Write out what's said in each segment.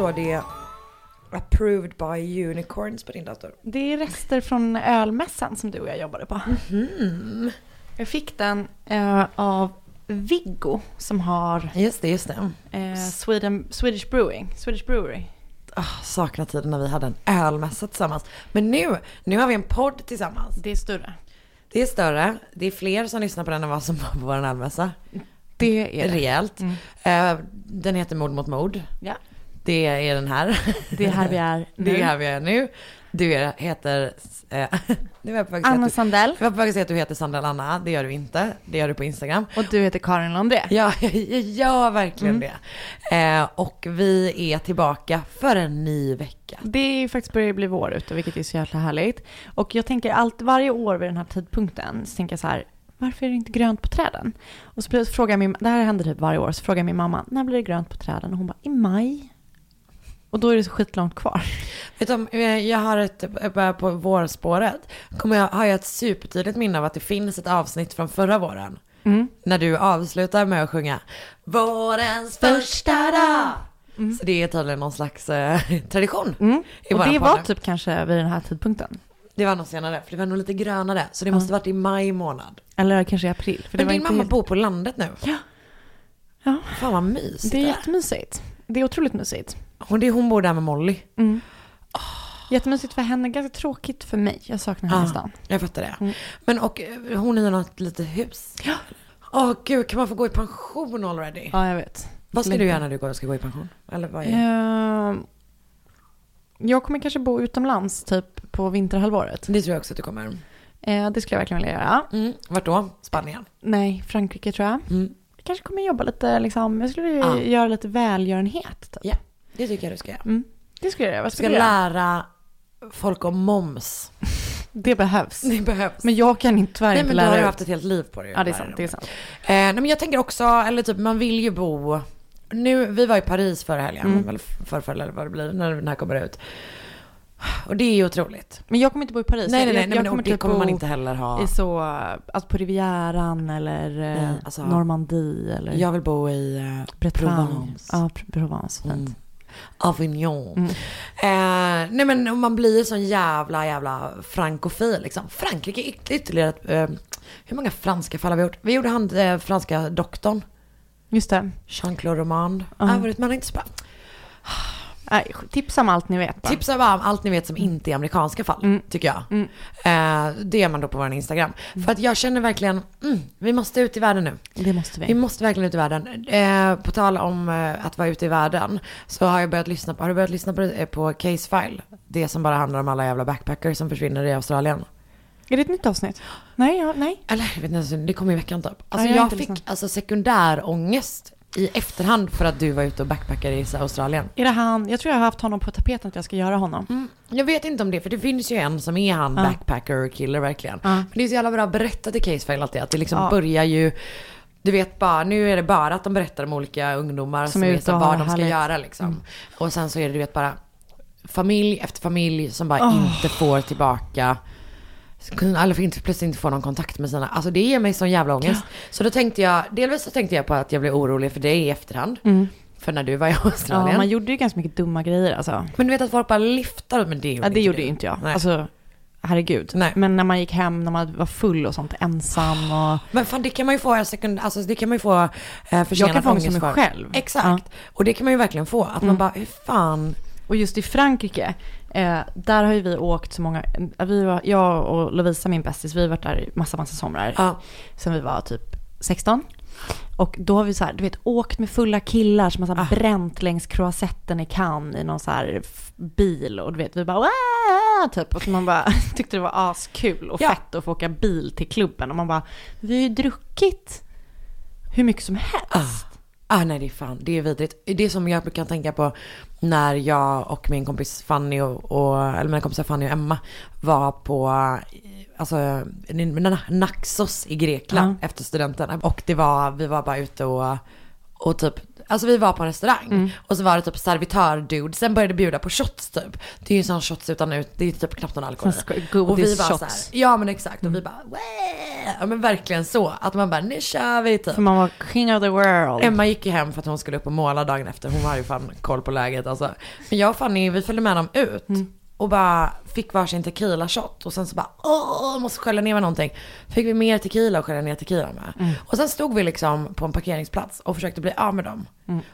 Står det? Approved by unicorns på din dator. Det är rester från ölmässan som du och jag jobbade på. Jag fick den eh, av Viggo som har Just det, just det. eh, Sweden, Swedish Brewing, Swedish Brewery. Oh, saknar tiden när vi hade en ölmässa tillsammans. Men nu, nu har vi en podd tillsammans. Det är större. Det är större, det är fler som lyssnar på den än vad som var på vår ölmässa. Det är det. Rejält. Eh, den heter Mord mot mord. Ja, Det är den här. det är här vi är Det är nu. här vi är nu. Du är, heter... Eh, nu var jag Anna Sandell jag var på väg att säga att du heter Sandra Anna. Det gör du inte. Det gör du på Instagram. och du heter Karin Londré. Ja, jag gör verkligen Mm. det. Eh, och vi är tillbaka för en ny vecka. Det är faktiskt börjar bli vår ute, vilket är så jäkla härligt. Och jag tänker allt, varje år vid den här tidpunkten, så tänker jag så här, varför är det inte grönt på träden? Och så frågar jag min, det här händer typ varje år, så frågar jag min mamma, när blir det grönt på träden? Och hon bara, i maj. Och då är det så skitlångt kvar. Vet du, eh, jag har ett, eh, på vårspåret, kommer jag, har jag ett supertydligt minne av att det finns ett avsnitt från förra våren. Mm. När du avslutar med att sjunga Vårens första dag. Så det är tydligen någon slags eh, tradition. Mm. Och det var podd. typ kanske vid den här tidpunkten. Det var nog senare, för det var nog lite grönare. Så det måste varit i maj månad. Eller kanske i april. Men din mamma helt... bor på landet nu. Ja. Ja. Fan vad mysigt Det är det är. jättemysigt. Det är otroligt mysigt. Det, hon bor där med Molly. Mm. Jättemysigt för henne, ganska tråkigt för mig. Jag saknar henne i stan. Jag fattar det. Mm. Men och eh, hon är i något litet hus. Ja. Åh gud, kan man få gå i pension already? Ja, jag vet. Vad ska Längtar. du göra när du går, ska gå i pension? Eller vad är Ehm, jag kommer kanske bo utomlands typ på vinterhalvåret. Det tror jag också att du kommer. Eh, det skulle jag verkligen vilja göra. Mm. Vart då? Spanien? Nej, Frankrike tror jag. Mm. Jag kanske kommer jobba lite, liksom, jag skulle Ja. göra lite välgörenhet. Typ. Ja, det tycker jag du ska göra. Mm. Det skulle jag göra. Vad Du skulle ska göra? lära folk om moms. Det behövs. Det behövs. Men jag kan inte, tyvärr Nej inte men du har lära ju ut. haft ett helt liv på dig. Ja, det är lära sant. Det är sant. Eh, nej men jag tänker också, eller typ man vill ju bo, nu, vi var i Paris förra helgen, Mm. eller förra eller vad det blir, när den här kommer ut. Och det är ju otroligt. Men jag kommer inte bo i Paris. Nej nej nej, jag, nej jag kommer det typ kommer man inte heller ha. i så, alltså på Rivieran eller eh, Nej, alltså- Normandie eller Jag vill bo i eh, Bretagne. Provence. Ja, Pr- Provence. Fint. Mm. Avignon. Mm. Eh, nej men man blir sån jävla jävla frankofil liksom. Frankrike är ytterligare eh, hur många franska fall har vi gjort? Vi gjorde han eh, franska doktorn, Just det. Jean-Claude Romand. Uh. Uh, man har inte så bra. Nej, tipsa om allt ni vet bara. Tipsa bara om allt ni vet som inte är amerikanska fall, Mm. tycker jag. Mm. Eh, det är man då på vår Instagram. För att jag känner verkligen, mm, vi måste ut i världen nu. Det måste vi. Vi måste verkligen ut i världen. Eh, på tal om eh, att vara ute i världen så har jag börjat lyssna på, har du börjat lyssna på, eh, på Case File? Det som bara handlar om alla jävla backpackers som försvinner i Australien. Är det ett nytt avsnitt? Nej, ja, nej. Eller jag vet inte, det kom i veckan typ. Alltså jag har jag inte fick alltså sekundär ångest i efterhand för att du var ute och backpackade i Australien. Är det han? Jag tror jag har haft honom på tapeten att jag ska göra honom. Mm. Jag vet inte om det, för det finns ju en som är han Ja. backpacker-killer verkligen. Ja. Men det är så jävla bra berättat i Case File alltid, att det liksom Ja. börjar ju du vet bara, nu är det bara att de berättar om olika ungdomar som, är är ute vad de ska göra liksom. Mm. Och sen så är det du vet bara familj efter familj som bara Åh. inte får tillbaka Så kunde alla inte, plötsligt inte få någon kontakt med sina, alltså det ger mig sån jävla ångest. Så då tänkte jag, delvis så tänkte jag på att jag blev orolig för det i efterhand. För när du var i Ja, Australien. man gjorde ju ganska mycket dumma grejer alltså. Men du vet att folk bara lyfter, men det gjorde Ja, det gjorde ju inte jag. Nej. Alltså, herregud. Nej. Men när man gick hem, när man var full och sånt, ensam och... Men fan det kan man ju få, sekund, alltså det kan man ju få eh, Jag kan få ångest mig själv. Exakt. Och det kan man ju verkligen få. Att man bara, hur fan. Och just i Frankrike, eh, där har ju vi åkt så många, eh, vi var, jag och Lovisa min bästis, vi har varit där massa, massa somrar. Ja. Sen vi var typ 16. Och då har vi så här, du vet, åkt med fulla killar som har så här bränt längs croisetten i Cannes i någon så här bil. Och du vet, vi bara Wah! typ. Och man bara tyckte det var askul och Ja. fett att få åka bil till klubben. Och man bara, vi har ju druckit hur mycket som helst. Ah, nej det är fan, det är vidrigt. Det är som jag kan tänka på när jag och min kompis Fanny och, och eller mina kompisar Fanny och Emma var på alltså, Naxos i Grekland efter studenten. Och det var, vi var bara ute och, och typ, alltså vi var på en restaurang och så var det typ servitör-dude, sen började bjuda på shots typ. Det är ju sån shots utan ut, det är typ knappt någon alkohol Och vi bara godisshots. så här, ja men exakt, och vi bara, Wah! ja men verkligen så. Att man bara, nu kör vi typ. För man var king of the world. Emma gick ju hem för att hon skulle upp och måla dagen efter. Hon har ju fan koll på läget alltså. Men jag och Fanny, vi följde med dem ut. Och bara fick varsin tequila shot. Och sen så bara, åh, måste skölja ner med någonting. Fick vi mer tequila och skölja ner tequila med. Och sen stod vi liksom på en parkeringsplats och försökte bli av med dem.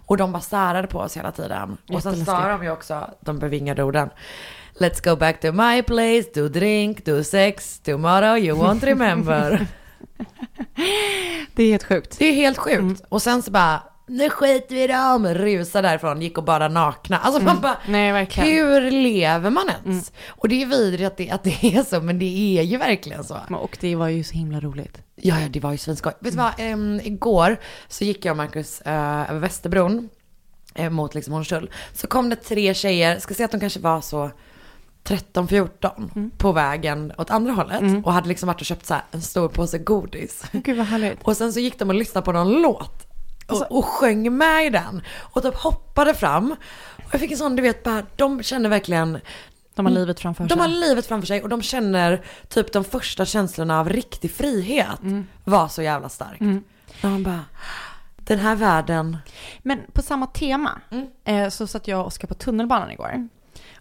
Och de bara stärade på oss hela tiden. Och sen sa de ju också, de bevingade orden. Let's go back to my place, do drink, do sex, tomorrow you won't remember. Det är helt sjukt. Det är helt sjukt. Och sen så bara, nu skiter vi i dem, rusade därifrån, gick och bara nakna. Alltså man bara, Nej, verkligen. hur lever man ens? Och det är vidrigt att det, att det är så, men det är ju verkligen så. Och det var ju så himla roligt. Ja, ja det var ju svinskoj. Vet du vad, Ehm, igår så gick jag och Marcus eh, över Västerbron eh, mot liksom Hornstull. Så kom det tre tjejer, ska säga att de kanske var så 13-14 på vägen åt andra hållet. Och hade liksom varit och köpt så en stor påse godis. Gud vad härligt. Och sen så gick de och lyssnade på någon låt. Och, och sjöng med i den. Och typ hoppade fram. Och jag fick en sån, du vet, bara, de känner verkligen, De har livet framför de sig. har livet framför sig och de känner typ de första känslorna av riktig frihet. Var så jävla starkt. Och man bara, den här världen, Men på samma tema Mm. eh, så satt jag och Oskar på tunnelbanan igår.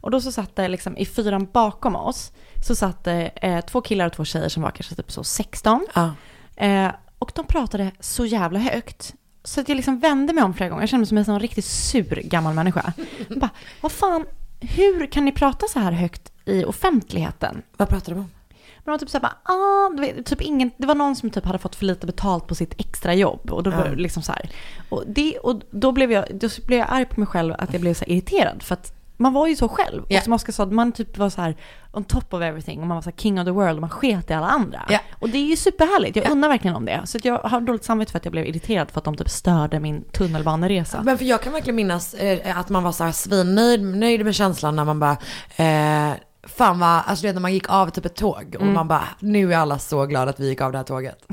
Och då så satt det liksom i fyran bakom oss så satt det eh, två killar och två tjejer som var kanske typ så 16. ja. Eh, och de pratade så jävla högt. Så att jag liksom vände mig om flera gånger. Jag kände mig som en sån riktigt sur gammal människa. Jag bara, vad fan, hur kan ni prata så här högt i offentligheten? vad pratar de om? Men de var typ såhär bara, ah, du vet, typ ingen, det var någon som typ hade fått för lite betalt på sitt extra jobb och då Ja. var det liksom så här. Och, det, och då blev jag, då blev jag arg på mig själv att jag blev så irriterad för att man var ju så själv. Ja. Och som Oskar sa, man typ var så här on top of everything och man var så king of the world och man sket i alla andra. Ja. Och det är ju superhärligt, jag undrar verkligen om det. Så jag har dåligt samvete för att jag blev irriterad för att de typ störde min tunnelbaneresa. Men för jag kan verkligen minnas eh, att man var så här svinnöjd nöjd med känslan när man bara, eh, fan vad, alltså när man gick av typ ett tåg och man bara, nu är alla så glada att vi gick av det här tåget.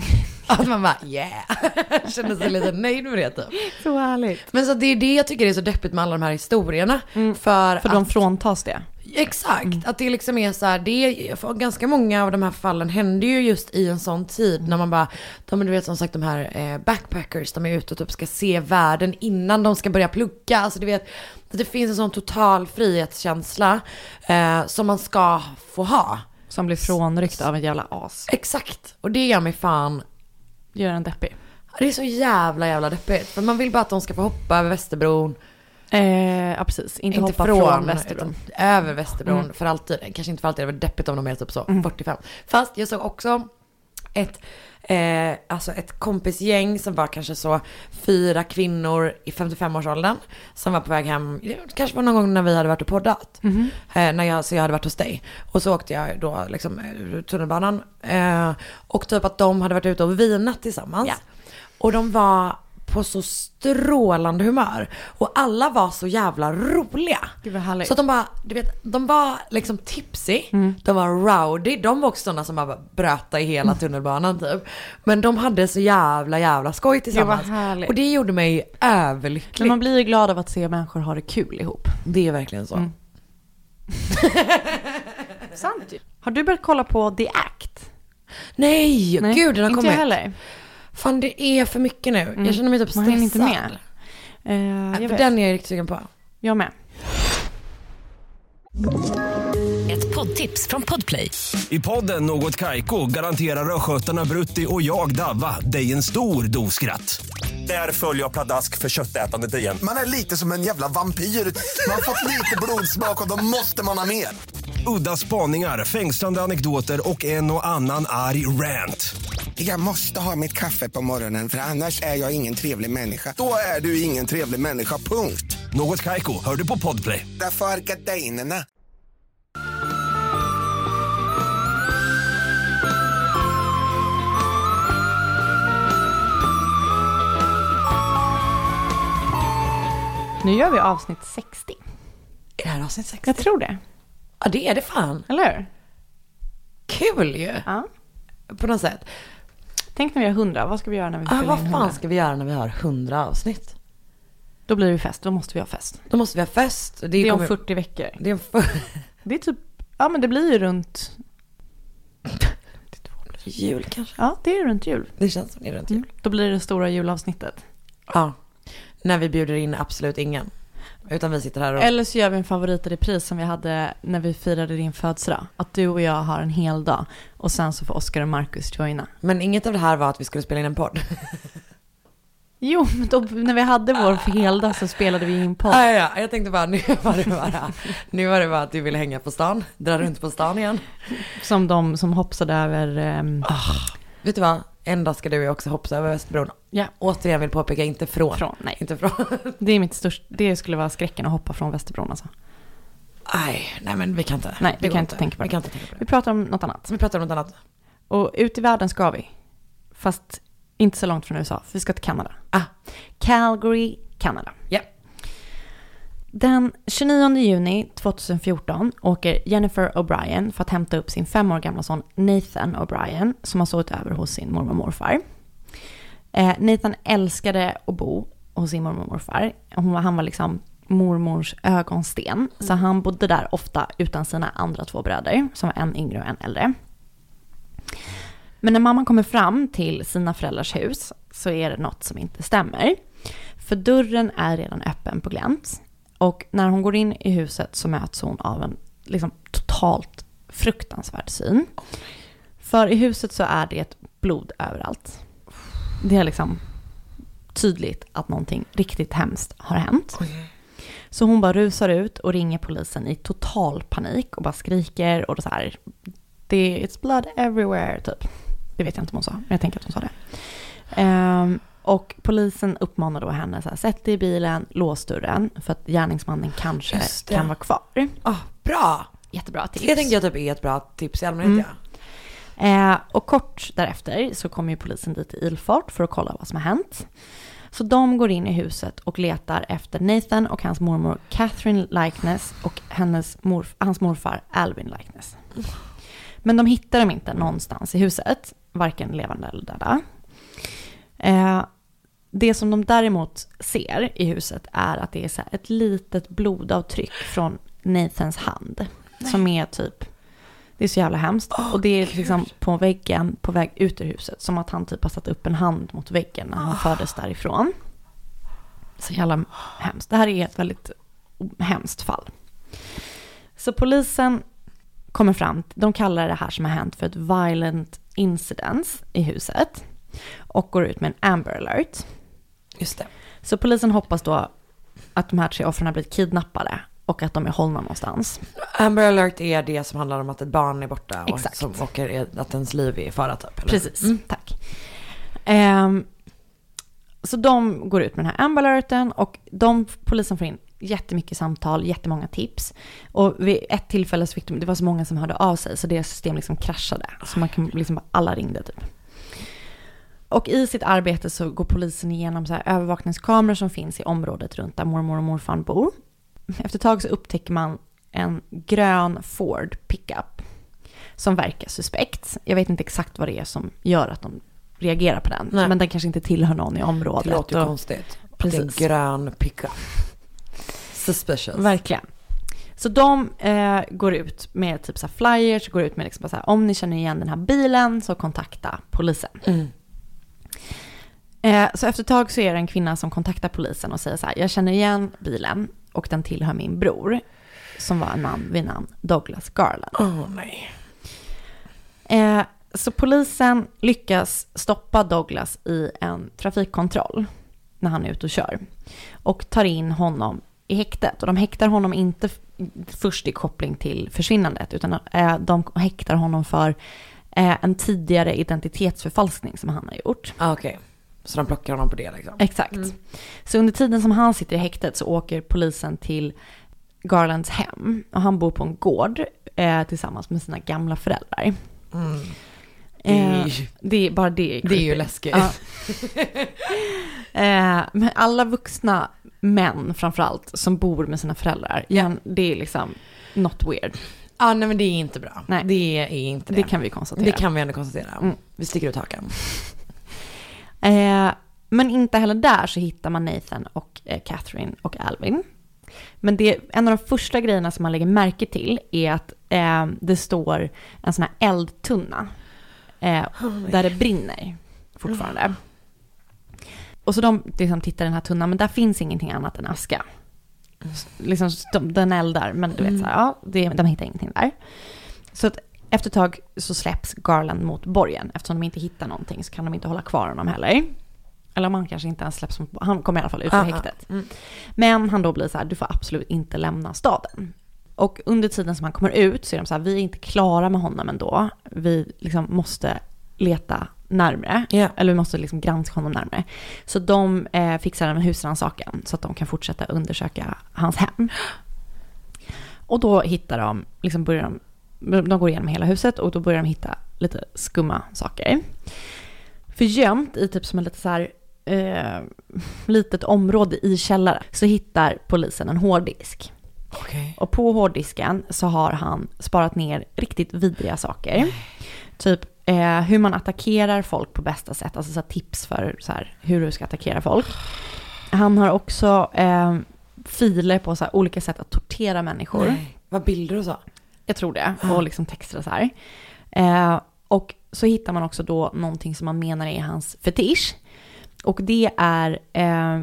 Att man bara, yeah, kände sig lite nöjd med det typ. Så härligt. Men så det är det jag tycker är så deppigt med alla de här historierna. För, Mm. För att, de fråntas det. Exakt, att det liksom är så här, det är, för ganska många av de här fallen händer ju just i en sån tid när man bara, de, du vet som sagt de här eh, backpackers, de är ute och typ ska se världen innan de ska börja plugga. Alltså du vet, det finns en sån total frihetskänsla eh, som man ska få ha. Som blir frånryckt av en jävla as. Exakt, och det gör mig fan, Gör en deppig. det är så jävla jävla deppigt. För man vill bara att de ska få hoppa över Västerbron. Eh, ja, precis. Inte, Inte hoppa från, från, Västerbron. över Västerbron för alltid. Kanske inte för alltid, det var deppigt om de är typ så, 45. Fast jag såg också ett, eh, alltså ett kompisgäng som var kanske så fyra kvinnor i 55-årsåldern som var på väg hem, det kanske var någon gång när vi hade varit och poddat. Eh, när jag, så jag hade varit hos dig. Och så åkte jag då liksom ur tunnelbanan. Eh, och typ att de hade varit ute och vinat tillsammans. Ja. Och de var på så strålande humör. Och alla var så jävla roliga. Gud vad härligt. Så att de bara, du vet, de var liksom tipsy, Mm. de var rowdy, de var också sådana som bara bröta i hela tunnelbanan typ. Men de hade så jävla jävla skoj tillsammans. härligt. Och det gjorde mig överlycklig. Men man blir ju glad av att se människor ha det kul ihop. Det är verkligen så. Mm. Sant ju. Har du börjat kolla på The Act? Nej, gud den har inte kommit. jag heller. Fan det är för mycket nu. Jag känner mig typ Man stressad. hinner inte med. Eh, För jag vet. den är jag riktigt sugen på. Jag med. Ett poddtips från Podplay. I podden Något Kaiko garanterar östgötarna Brutti och jag, Davva, dig en stor dos skratt. Där följer jag pladask för köttätandet igen. Man är lite som en jävla vampyr. Man har fått lite blodsmak och då måste man ha mer. Udda spaningar, fängslande anekdoter och en och annan arg rant. Jag måste ha mitt kaffe på morgonen för annars är jag ingen trevlig människa. Då är du ingen trevlig människa, punkt. Något Kaiko, hör du på Podplay. Därför är gardinerna. Nu gör vi avsnitt 60. Är det här avsnitt 60? Jag tror det. Ja det är det fan. Eller hur? Kul ju. Ja. På något sätt. Tänk när vi har 100. Vad ska vi göra när vi Ah, spelar vad in fan 100? ska vi göra när vi har 100 avsnitt? Då blir det fest. Då måste vi ha fest. Då måste vi ha fest. Det, Det är om kommer- 40 veckor. Det är. Det är typ, ja men det blir ju runt, jul kanske. ja det är runt jul. Det känns som det är runt jul. Mm. Då blir det det stora julavsnittet. Ja. När vi bjuder in absolut ingen. Utan vi sitter här och... Eller så gör vi en favorit i repris som vi hade när vi firade din födelsedag. Att du och jag har en hel dag och sen så får Oskar och Marcus joina. Men inget av det här var att vi skulle spela in en podd. Jo, men då, när vi hade vår heldag så spelade vi in podd. Ah, ja, jag tänkte bara nu var det bara, nu var det bara att du ville hänga på stan, dra runt på stan igen. Som de som hoppsade över... ehm, Vet du vad? En dag ska du och jag också hoppa över Västerbron. Ja. Återigen vill påpeka, inte från. Från, nej. Inte från. Det är mitt största, det skulle vara skräcken att hoppa från Västerbron alltså. Nej, nej men vi kan inte. Nej, vi kan inte tänka på Vi det. kan inte tänka på Vi det. pratar om något annat. Vi pratar om något annat. Och ut i världen ska vi. Fast inte så långt från USA, för vi ska till Kanada. Ah, Calgary, Kanada. ja. Den 29 juni 2014 åker Jennifer O'Brien för att hämta upp sin fem år gamla son Nathan O'Brien som har sovit över hos sin mormor och morfar. Eh, Nathan älskade att bo hos sin mormor och morfar. Hon var, han var liksom mormors ögonsten. Så han bodde där ofta utan sina andra två bröder som var en yngre och en äldre. Men när mamman kommer fram till sina föräldrars hus så är det något som inte stämmer. För dörren är redan öppen på glänt. Och när hon går in i huset så möts hon av en liksom, totalt fruktansvärd syn. För i huset så är det blod överallt. Det är liksom tydligt att någonting riktigt hemskt har hänt. Så hon bara rusar ut och ringer polisen i total panik och bara skriker och så här. Det är it's blood everywhere typ. Det vet jag inte om hon sa, men jag tänker att hon sa det. Ehm, och polisen uppmanar då henne så här, sätt dig i bilen, lås dörren för att gärningsmannen kanske kan vara kvar. Ah, bra. Jättebra tips. Det tänker jag typ är ett bra tips i allmänhet Mm. ja. Eh, och kort därefter så kommer ju polisen dit i ilfart för att kolla vad som har hänt. Så de går in i huset och letar efter Nathan och hans mormor Catherine Likeness och hennes morf- hans morfar Alvin Likeness. Men de hittar dem inte någonstans i huset, varken levande eller döda. Eh, det som de däremot ser i huset är att det är så ett litet blodavtryck från Nathans hand. Som är typ, det är så jävla hemskt. och det är liksom på väggen på väg ut ur huset. Som att han typ har satt upp en hand mot väggen när han fördes därifrån. Så jävla hemskt. Det här är ett väldigt hemskt fall. Så polisen kommer fram, de kallar det här som har hänt för ett violent incident i huset. Och går ut med en Amber alert. Just det. Så polisen hoppas då att de här tre offren har blivit kidnappade och att de är hållna någonstans. Amber alert är det som handlar om att ett barn är borta och Exakt. som åker, att ens liv är i fara typ. eller? Precis, tack. Ehm, så de går ut med den här Amber alerten och de, polisen får in jättemycket samtal, jättemånga tips. Och vid ett tillfälle så fick de, det var så många som hörde av sig så deras system liksom kraschade. Så man kan liksom, bara- alla ringde typ. Och i sitt arbete så går polisen igenom så övervakningskameror som finns i området runt där mormor och morfar bor. Efter ett tag så upptäcker man en grön Ford pickup som verkar suspekt. Jag vet inte exakt vad det är som gör att de reagerar på den. Nej. Men den kanske inte tillhör någon i området. Det låter ju och- konstigt. Precis. En grön pickup. Suspicious. Verkligen. Så de eh, går ut med typ så flyers, går ut med liksom så här, om ni känner igen den här bilen så kontakta polisen. Mm. Eh, så efter ett tag så är det en kvinna som kontaktar polisen och säger så här, jag känner igen bilen och den tillhör min bror som var en man vid namn Douglas Garland. Åh nej. Eh, så polisen lyckas stoppa Douglas i en trafikkontroll när han är ute och kör. Och tar in honom i häktet. Och de häktar honom inte först i koppling till försvinnandet, utan eh, de häktar honom för eh, en tidigare identitetsförfalskning som han har gjort. Ah, Okej. Så de plockar honom på det liksom? Exakt. Så under tiden som han sitter i häktet så åker polisen till Garlands hem. Och han bor på en gård eh, tillsammans med sina gamla föräldrar. Mm. Det är Eh, det är bara det. är Det är ju läskigt. Ja. eh, men alla vuxna män framförallt som bor med sina föräldrar, igen, det är liksom not weird. Ja, nej men det är inte bra. Nej. Det är inte det. Det kan vi konstatera. Det kan vi ändå konstatera. Mm. Vi sticker ut hakan. Eh, men inte heller där så hittar man Nathan och eh, Catherine och Alvin. Men det, en av de första grejerna som man lägger märke till är att eh, det står en sån här eldtunna eh, där det brinner fortfarande. Och så de liksom tittar i den här tunnan, men där finns ingenting annat än aska. S- Liksom, de, den eldar, men du vet så här, ja, det, de hittar ingenting där. Så att efter ett tag så släpps Garland mot borgen. Eftersom de inte hittar någonting så kan de inte hålla kvar honom heller. Eller man kanske inte ens släpps mot Han kommer i alla fall ut ur häktet. mm. Men han då blir så här, du får absolut inte lämna staden. Och under tiden som han kommer ut så är de så här, vi är inte klara med honom ändå. Vi liksom måste leta närmre. Ja. Eller vi måste liksom granska honom närmare. Så de eh, fixar en husrannsakan så att de kan fortsätta undersöka hans hem. Och då hittar de, liksom börjar de, de går igenom hela huset och då börjar de hitta lite skumma saker. För gömt i typ som en lite så här, eh, litet område i källaren så hittar polisen en hårddisk. Okej. Och på hårddisken så har han sparat ner riktigt vidriga saker. Typ eh, hur man attackerar folk på bästa sätt, alltså så här tips för så här, hur du ska attackera folk. Han har också eh, filer på så här, olika sätt att tortera människor. Nej. Vad bilder och så? Jag tror det. Och liksom texter och så här. Eh, och så hittar man också då någonting som man menar är hans fetisch. Och det är, eh,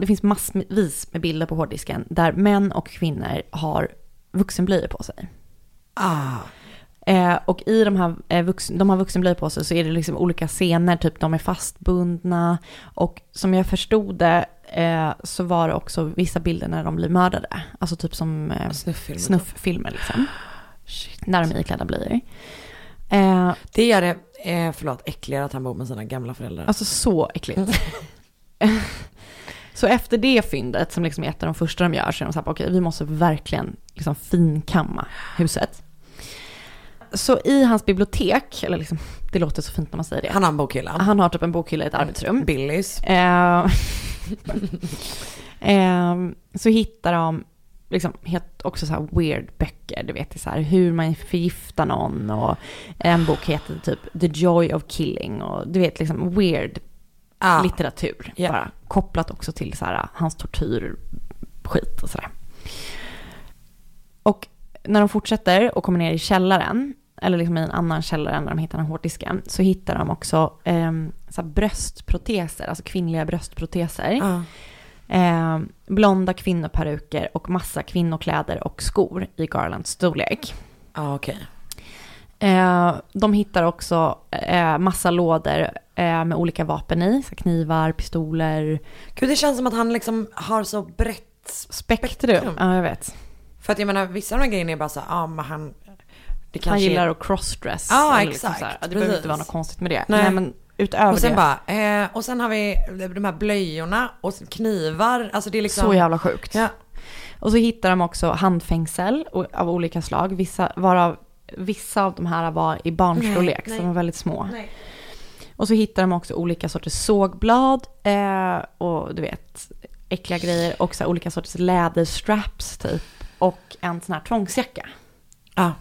det finns massvis med bilder på hårddisken där män och kvinnor har vuxenblöjor på sig. Ah. Eh, och i de här, eh, vux, de har vuxenblöjor på sig så är det liksom olika scener, typ de är fastbundna. Och som jag förstod det eh, så var det också vissa bilder när de blir mördade. Alltså typ som eh, Snufffilmer. snufffilmer liksom. Shit. När de är iklädda blöjor. Eh, Det gör det, eh, förlåt, äckligare att han bor med sina gamla föräldrar. alltså så äckligt. så efter det fyndet, som liksom är ett av de första de gör, så är de så här, okej, vi måste verkligen liksom finkamma huset. Så i hans bibliotek, eller liksom, det låter så fint när man säger det. Han har en bokhylla. Han har typ en bokhylla i ett arbetsrum. Billys. Eh, eh, så hittar de liksom helt också så weird böcker, du vet, så här hur man förgiftar någon och en bok heter typ The Joy of Killing och du vet liksom weird Ah. litteratur Ja. bara kopplat också till så här hans tortyrskit och sådär. Och när de fortsätter och kommer ner i källaren, eller liksom i en annan källare när de hittar den hårddisken, så hittar de också eh, så bröstproteser, alltså kvinnliga bröstproteser. Ah. Eh, blonda kvinnoperuker och massa kvinnokläder och skor i Garlands storlek. ah, okej. Eh, de hittar också eh, massa lådor eh, med olika vapen i, så knivar, pistoler, Gud, det känns som att han liksom har så brett spektrum. Spektrum. Ja, jag vet. För att jag menar, vissa av de här grejerna är bara så ja men han... Det kanske Han gillar är... att crossdress. Ja, liksom exakt, här. Det behöver inte vara något konstigt med det. Nej. Nej, men utöver Och sen det. bara, eh, och sen har vi de här blöjorna och knivar. Alltså det är liksom... Så jävla sjukt. Ja. Och så hittar de också handfängsel av olika slag. Vissa, varav, vissa av de här var i barnstorlek, så de var väldigt små. Nej. Och så hittar de också olika sorters sågblad eh, och du vet, äckliga grejer. Och så olika sorters läderstraps typ. Och en sån här tvångsjacka. Ja.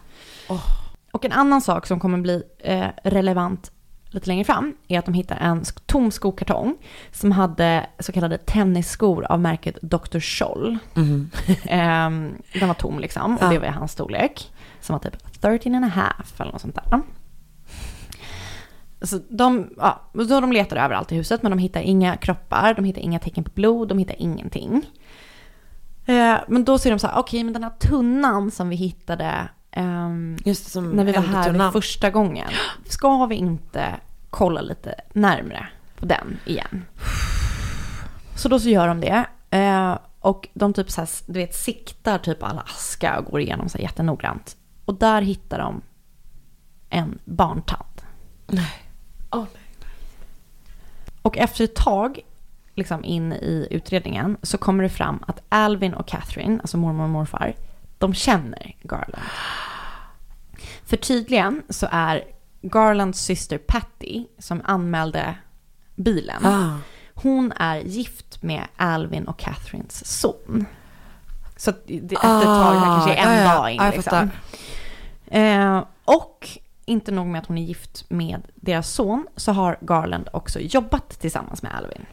Och en annan sak som kommer bli eh, relevant lite längre fram är att de hittar en tom skokartong som hade så kallade tennisskor av märket Dr. Scholl. Ehm, den var tom liksom och det var hans storlek. Som var typ 13 and a half eller något sånt där. Så de, ja, då de letar överallt i huset men de hittar inga kroppar, de hittar inga tecken på blod, de hittar ingenting. Eh, men då ser de så här, okej men den här tunnan som vi hittade ehm, Just det, som när vi var här första gången. Ska vi inte kolla lite närmre på den igen? Så då så gör de det. Eh, och de typ så här, du vet, siktar typ all aska och går igenom så här jättenoggrant. Och där hittar de en barntand. Åh, Och efter ett tag, liksom in i utredningen, så kommer det fram att Alvin och Catherine, alltså mormor och morfar, de känner Garland. För tydligen så är Garlands syster Patty, som anmälde bilen, Ah. hon är gift med Alvin och Catherines son. Så det, efter ett Ah, tag, kanske en ja, dag in Ja, liksom. Eh, och inte nog med att hon är gift med deras son så har Garland också jobbat tillsammans med Alvin.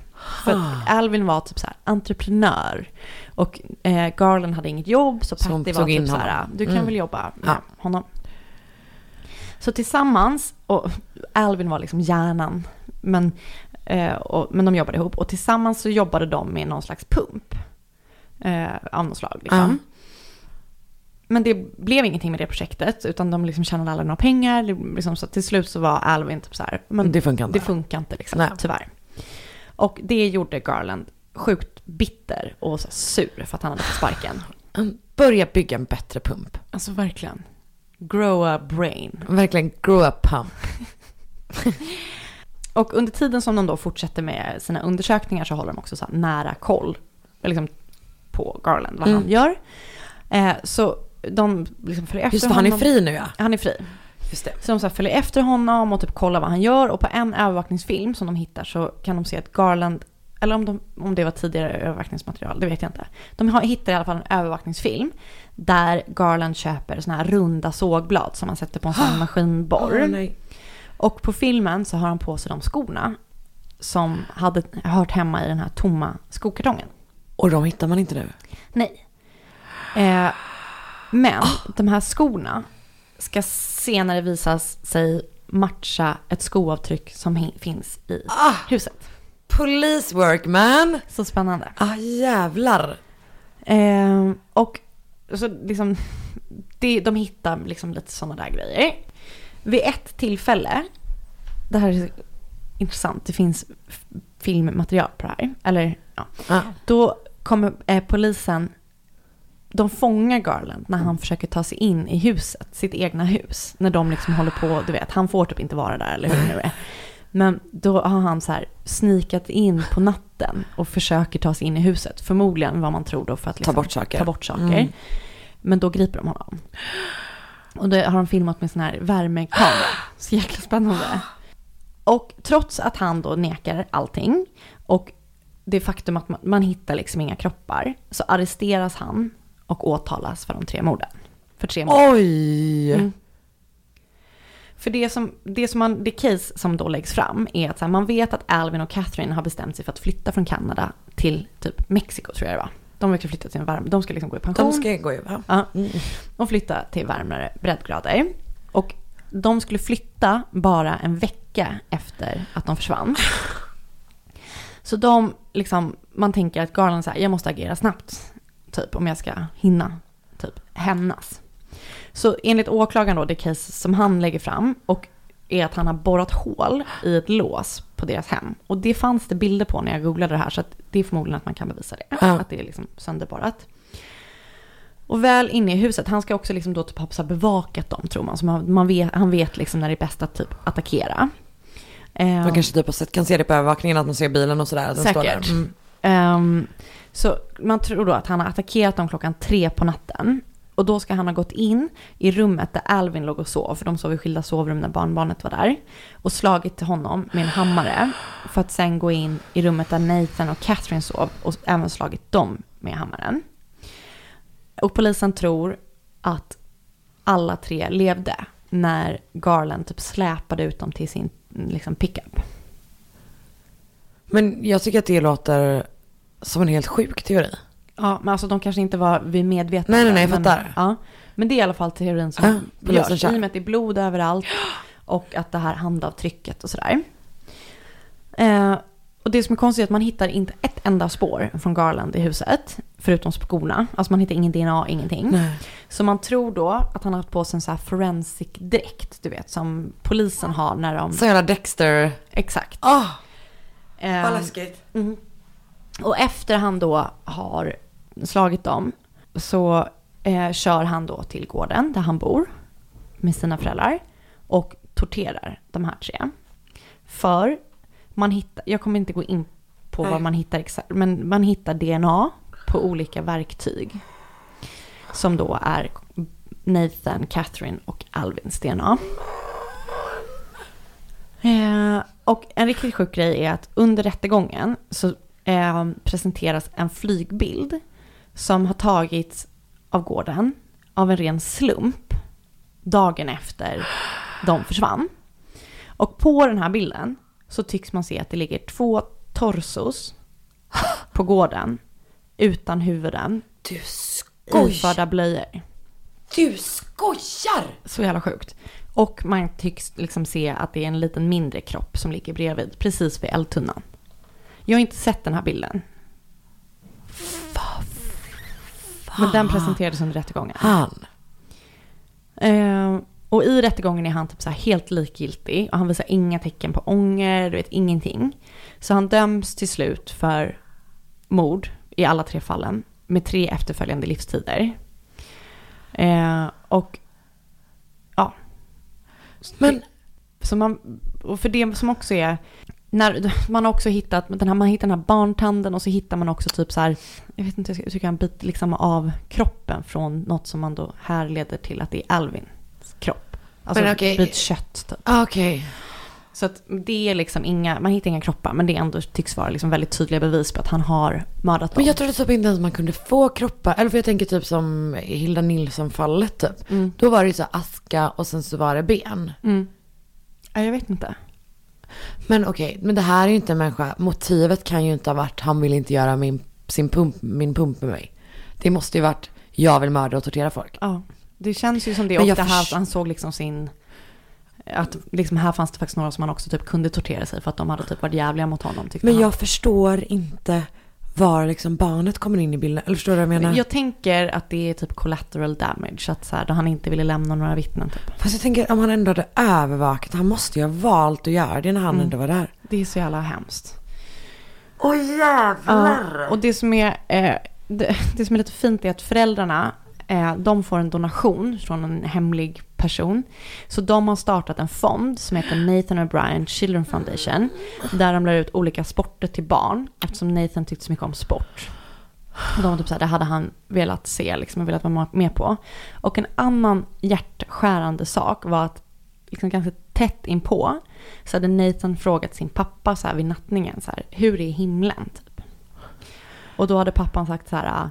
För att Alvin var typ så här entreprenör och eh, Garland hade inget jobb så Patty var typ så här, du kan Mm. väl jobba med Ja. honom. Så tillsammans, och Alvin var liksom hjärnan, men, eh, och, men de jobbade ihop och tillsammans så jobbade de med någon slags pump eh, av något slag. Liksom. Men det blev ingenting med det projektet, utan de liksom tjänade aldrig några pengar. Liksom, så till slut så var Alvin typ så här, men Det funkar inte. det funkar inte liksom, Nej. tyvärr. Och det gjorde Garland sjukt bitter och sur för att han hade fått sparken. Börja bygga en bättre pump. Alltså verkligen. Grow a brain. Verkligen grow up pump. Och under tiden som de då fortsätter med sina undersökningar så håller de också så nära koll liksom, på Garland, vad Mm. han gör. Eh, så de liksom följer efter Just det, han är fri nu ja. Han är fri. Just det. Så de så här följer efter honom och typ kollar vad han gör. Och på en övervakningsfilm som de hittar så kan de se att Garland, eller om, de, om det var tidigare övervakningsmaterial, det vet jag inte. De har, hittar i alla fall en övervakningsfilm där Garland köper såna här runda sågblad som man sätter på en sån maskinborr. Nej. och på filmen så har han på sig de skorna som hade hört hemma i den här tomma skokartongen. Och de hittar man inte nu. Nej. Eh, men de här skorna ska senare visas sig matcha ett skoavtryck som finns i huset. Police work man. Så spännande. Ah jävlar. Eh, och så liksom, det, de hittar liksom lite sådana där grejer. Vid ett tillfälle, det här är intressant, det finns filmmaterial på det här. Eller ja. Ah. Då kommer eh, polisen, de fångar Garland när han försöker ta sig in i huset, sitt egna hus. När de liksom håller på, du vet, han får typ inte vara där eller hur det nu är. Men då har han så här snikat in på natten och försöker ta sig in i huset. Förmodligen vad man tror då för att liksom bort saker. Ta bort saker. Mm. Men då griper de honom. Och det har de filmat med sån här värmekamera. Så jäkla spännande. Och trots att han då nekar allting och det faktum att man, man hittar liksom inga kroppar så arresteras han och åtalas för de tre morden. För tre mord. Oj. Mm. För det som, det som man, det case som då läggs fram är att här, man vet att Alvin och Catherine har bestämt sig för att flytta från Kanada till typ Mexiko tror jag det var. De verkar flytta till en varm, de ska liksom gå i pension. De ska gå ju va? Ja, och flytta till varmare breddgrader. Och de skulle flytta bara en vecka efter att de försvann. Så de, liksom, man tänker att Garland säger, jag måste agera snabbt, typ om jag ska hinna, typ hämnas. Så enligt åklagaren då, det case som han lägger fram, och är att han har borrat hål i ett lås på deras hem. Och det fanns det bilder på när jag googlade det här, så att det är förmodligen att man kan bevisa det. Ja. Att det är liksom sönderborrat. Och väl inne i huset, han ska också liksom då typ ha bevakat dem tror man. Så man, man vet, han vet liksom när det är bäst att typ attackera. Eh, Man kanske typ har sett, kan se det på övervakningen att man ser bilen och sådär. att Den står Säkert. där. Mm. Ehm, så man tror då att han har attackerat dem klockan tre på natten. Och då ska han ha gått in i rummet där Alvin låg och sov, för de sov i skilda sovrum när barnbarnet var där. Och slagit till honom med en hammare. För att sen gå in i rummet där Nathan och Catherine sov och även slagit dem med hammaren. Och polisen tror att alla tre levde när Garland typ släpade ut dem till sin liksom pickup. Men jag tycker att det låter som en helt sjuk teori. Ja, men alltså de kanske inte var vid medvetna. Nej, nej, nej, jag men, fattar. Ja, men det är i alla fall teorin som Ja, görs. I och med att det är blod överallt och att det här handavtrycket och sådär. Eh, och det som är konstigt är att man hittar inte ett enda spår från Garland i huset, förutom skorna. Alltså man hittar ingen DNA, ingenting. Nej. Så man tror då att han har haft på sig en så här forensic dräkt, du vet, som polisen har när de... Så jävla Dexter. Exakt. Åh, Eh, vad läskigt. Mhm. Och efter han då har slagit dem så eh, kör han då till gården där han bor med sina föräldrar och torterar de här tre. För man hittar, jag kommer inte gå in på Nej. vad man hittar exakt, men man hittar DNA på olika verktyg. Som då är Nathan, Catherine och Alvins DNA. Eh, och en riktigt sjuk grej är att under rättegången så eh, presenteras en flygbild som har tagits av gården av en ren slump dagen efter de försvann. Och på den här bilden så tycks man se att det ligger två torsos på gården utan huvuden, Du skojar. iförda blöjor. Du skojar. Så jävla sjukt. Och man tycks liksom se att det är en liten mindre kropp som ligger bredvid, precis vid eldtunnan. Jag har inte sett den här bilden. Men den presenterades under rättegången. Han. Eh, och i rättegången är han typ så här helt likgiltig och han visar inga tecken på ånger, du vet ingenting. Så han döms till slut för mord i alla tre fallen med tre efterföljande livstider. Eh, och ja. Men Så man, och för det som också är, när, man har också hittat, den här, man hittar den här barntanden och så hittar man också typ så här, jag vet inte hur jag ska uttrycka en bit liksom av kroppen från något som man då här leder till att det är Alvins kropp. Alltså en bit kött typ. Ah, okej. Så att det är liksom inga, man hittar inga kroppar men det ändå tycks vara liksom väldigt tydliga bevis på att han har mördat dem. Men jag trodde typ inte ens man kunde få kroppar. Eller för jag tänker typ som Hilda Nilsson-fallet typ. Mm. Då var det ju så aska och sen så var det ben. Mm. Ja, jag vet inte. Men okej, men det här är ju inte en människa. Motivet kan ju inte ha varit han vill inte göra min, sin pump, min pump med mig. Det måste ju varit jag vill mörda och tortera folk. Ja, det känns ju som det. Men Och det här, förs- han såg liksom sin... Att liksom här fanns det faktiskt några som han också typ kunde tortera sig för att de hade typ varit jävliga mot honom. Men han. jag förstår inte var liksom barnet kommer in i bilden. Eller förstår du vad jag menar? Jag tänker att det är typ collateral damage. Att så här, då han inte ville lämna några vittnen typ. Fast jag tänker om han ändå hade övervakat. Han måste ju ha valt att göra det när han Mm. ändå var där. Det är så jävla hemskt. Åh jävlar! Ja, och det som, är, eh, det, det som är lite fint är att föräldrarna eh, de får en donation från en hemlig person. Så de har startat en fond som heter Nathan O'Brien Children Foundation. Där de lär ut olika sporter till barn eftersom Nathan tyckte så mycket om sport. Och de var typ så här, det hade han velat se, liksom, velat vara med på. Och en annan hjärtskärande sak var att liksom ganska tätt inpå så hade Nathan frågat sin pappa så här vid nattningen, så här, hur är himlen? Typ. Och då hade pappan sagt så här,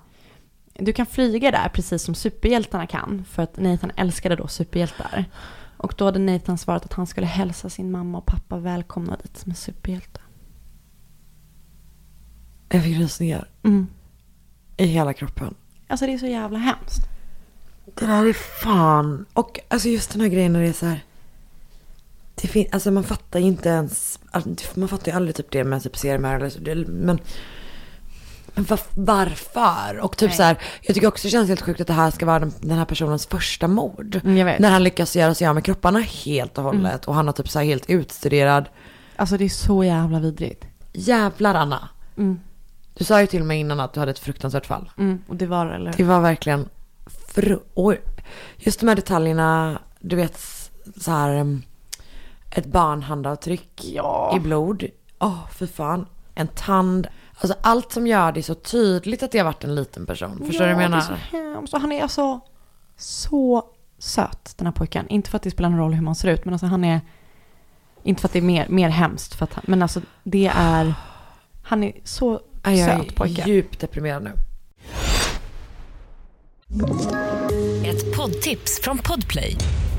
du kan flyga där precis som superhjältarna kan, för att Nathan älskade då superhjältar. Och då hade Nathan svarat att han skulle hälsa sin mamma och pappa välkomna dit som en superhjälte. Jag fick rysningar Mm. i hela kroppen. Alltså det är så jävla hemskt. Det där är fan. Och alltså just den här grejen när det är så här. Det fin- alltså man fattar ju inte ens. alltså, Man fattar ju aldrig typ det med typ seriemördare. eller så, Men, men var, varför? Och typ Nej. så här. Jag tycker också det känns helt sjukt att det här ska vara den, den här personens första mord. Mm. När han lyckas göra sig av med kropparna helt och hållet. Och han har typ så här helt utstuderad. Alltså det är så jävla vidrigt. Jävlar Anna. Mm. Du sa ju till mig innan att du hade ett fruktansvärt fall. Mm. Och det var eller? Det var verkligen fru... Oj. Just de här detaljerna, du vet så här um, ett barnhandavtryck Ja. i blod. Åh, fy fan. En tand. Alltså allt som gör det så tydligt att det har varit en liten person. Förstår du vad jag det är menar? så hemskt. Och han är alltså så söt, den här pojken. Inte för att det spelar någon roll hur man ser ut, men alltså han är... Inte för att det är mer, mer hemskt, för att han, men alltså det är... Han är så Ja, Jag söt är pojke. djupt deprimerad nu. Ett poddtips från Podplay.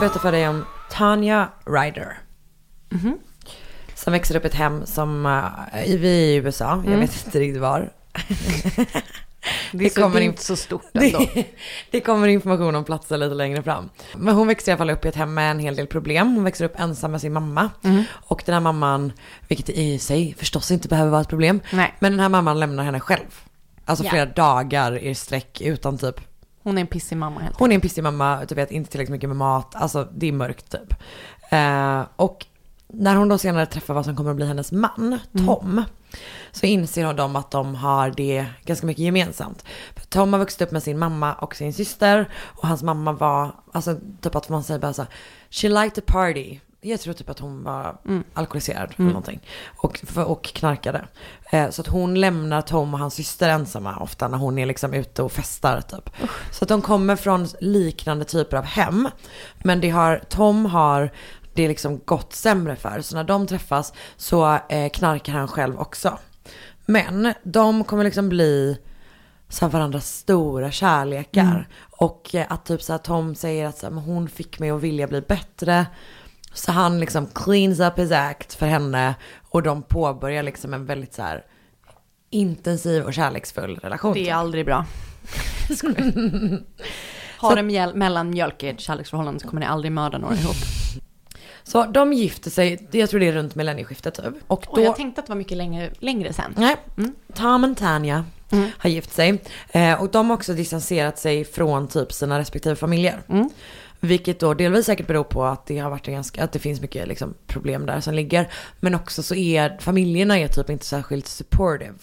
Berätta för dig om Tanya Ryder. Som växer upp i ett hem som, uh, vi är i USA, jag Mm. vet inte riktigt var. Det det är inte så stort ändå. Det, det kommer information om platser lite längre fram. Men hon växer i alla fall upp i ett hem med en hel del problem. Hon växer upp ensam med sin mamma. Mm. Och den här mamman, vilket i sig förstås inte behöver vara ett problem. Nej. Men den här mamman lämnar henne själv. Alltså Ja. flera dagar i sträck utan typ Hon är en pissig mamma helt hon är en pissig mamma, typ vet inte tillräckligt mycket med mat, alltså det är mörkt typ. Eh, och när hon då senare träffar vad som kommer att bli hennes man, Tom, så inser hon dem att de har det ganska mycket gemensamt. För Tom har vuxit upp med sin mamma och sin syster och hans mamma var, alltså typ att man säger bara så här, she liked to party. Jag tror typ att hon var alkoholiserad eller Mm. någonting. Och, och knarkade. Eh, så att hon lämnar Tom och hans syster ensamma ofta när hon är liksom ute och festar typ. Så att de kommer från liknande typer av hem. Men det har, Tom har det liksom gått sämre för. Så när de träffas så eh, knarkar han själv också. Men de kommer liksom bli så varandras stora kärlekar. Mm. Och eh, att typ så här Tom säger att så här, hon fick mig att vilja bli bättre. Så han liksom cleans up his act för henne. Och de påbörjar liksom en väldigt så här intensiv och kärleksfull relation. Det är aldrig bra. Har en mellanmjölk i ett kärleksförhållande så kommer ni aldrig mörda några ihop. Så de gifter sig, jag tror det är runt millennieskiftet typ. Och då... Och jag tänkte att det var mycket längre, längre sen. Nej, Tom och Tanya har gift sig. Eh, och de har också distanserat sig från typ sina respektive familjer. Vilket då delvis säkert beror på att det har varit ganska, att det finns mycket liksom, problem där som ligger. Men också så är familjerna är typ inte särskilt supportive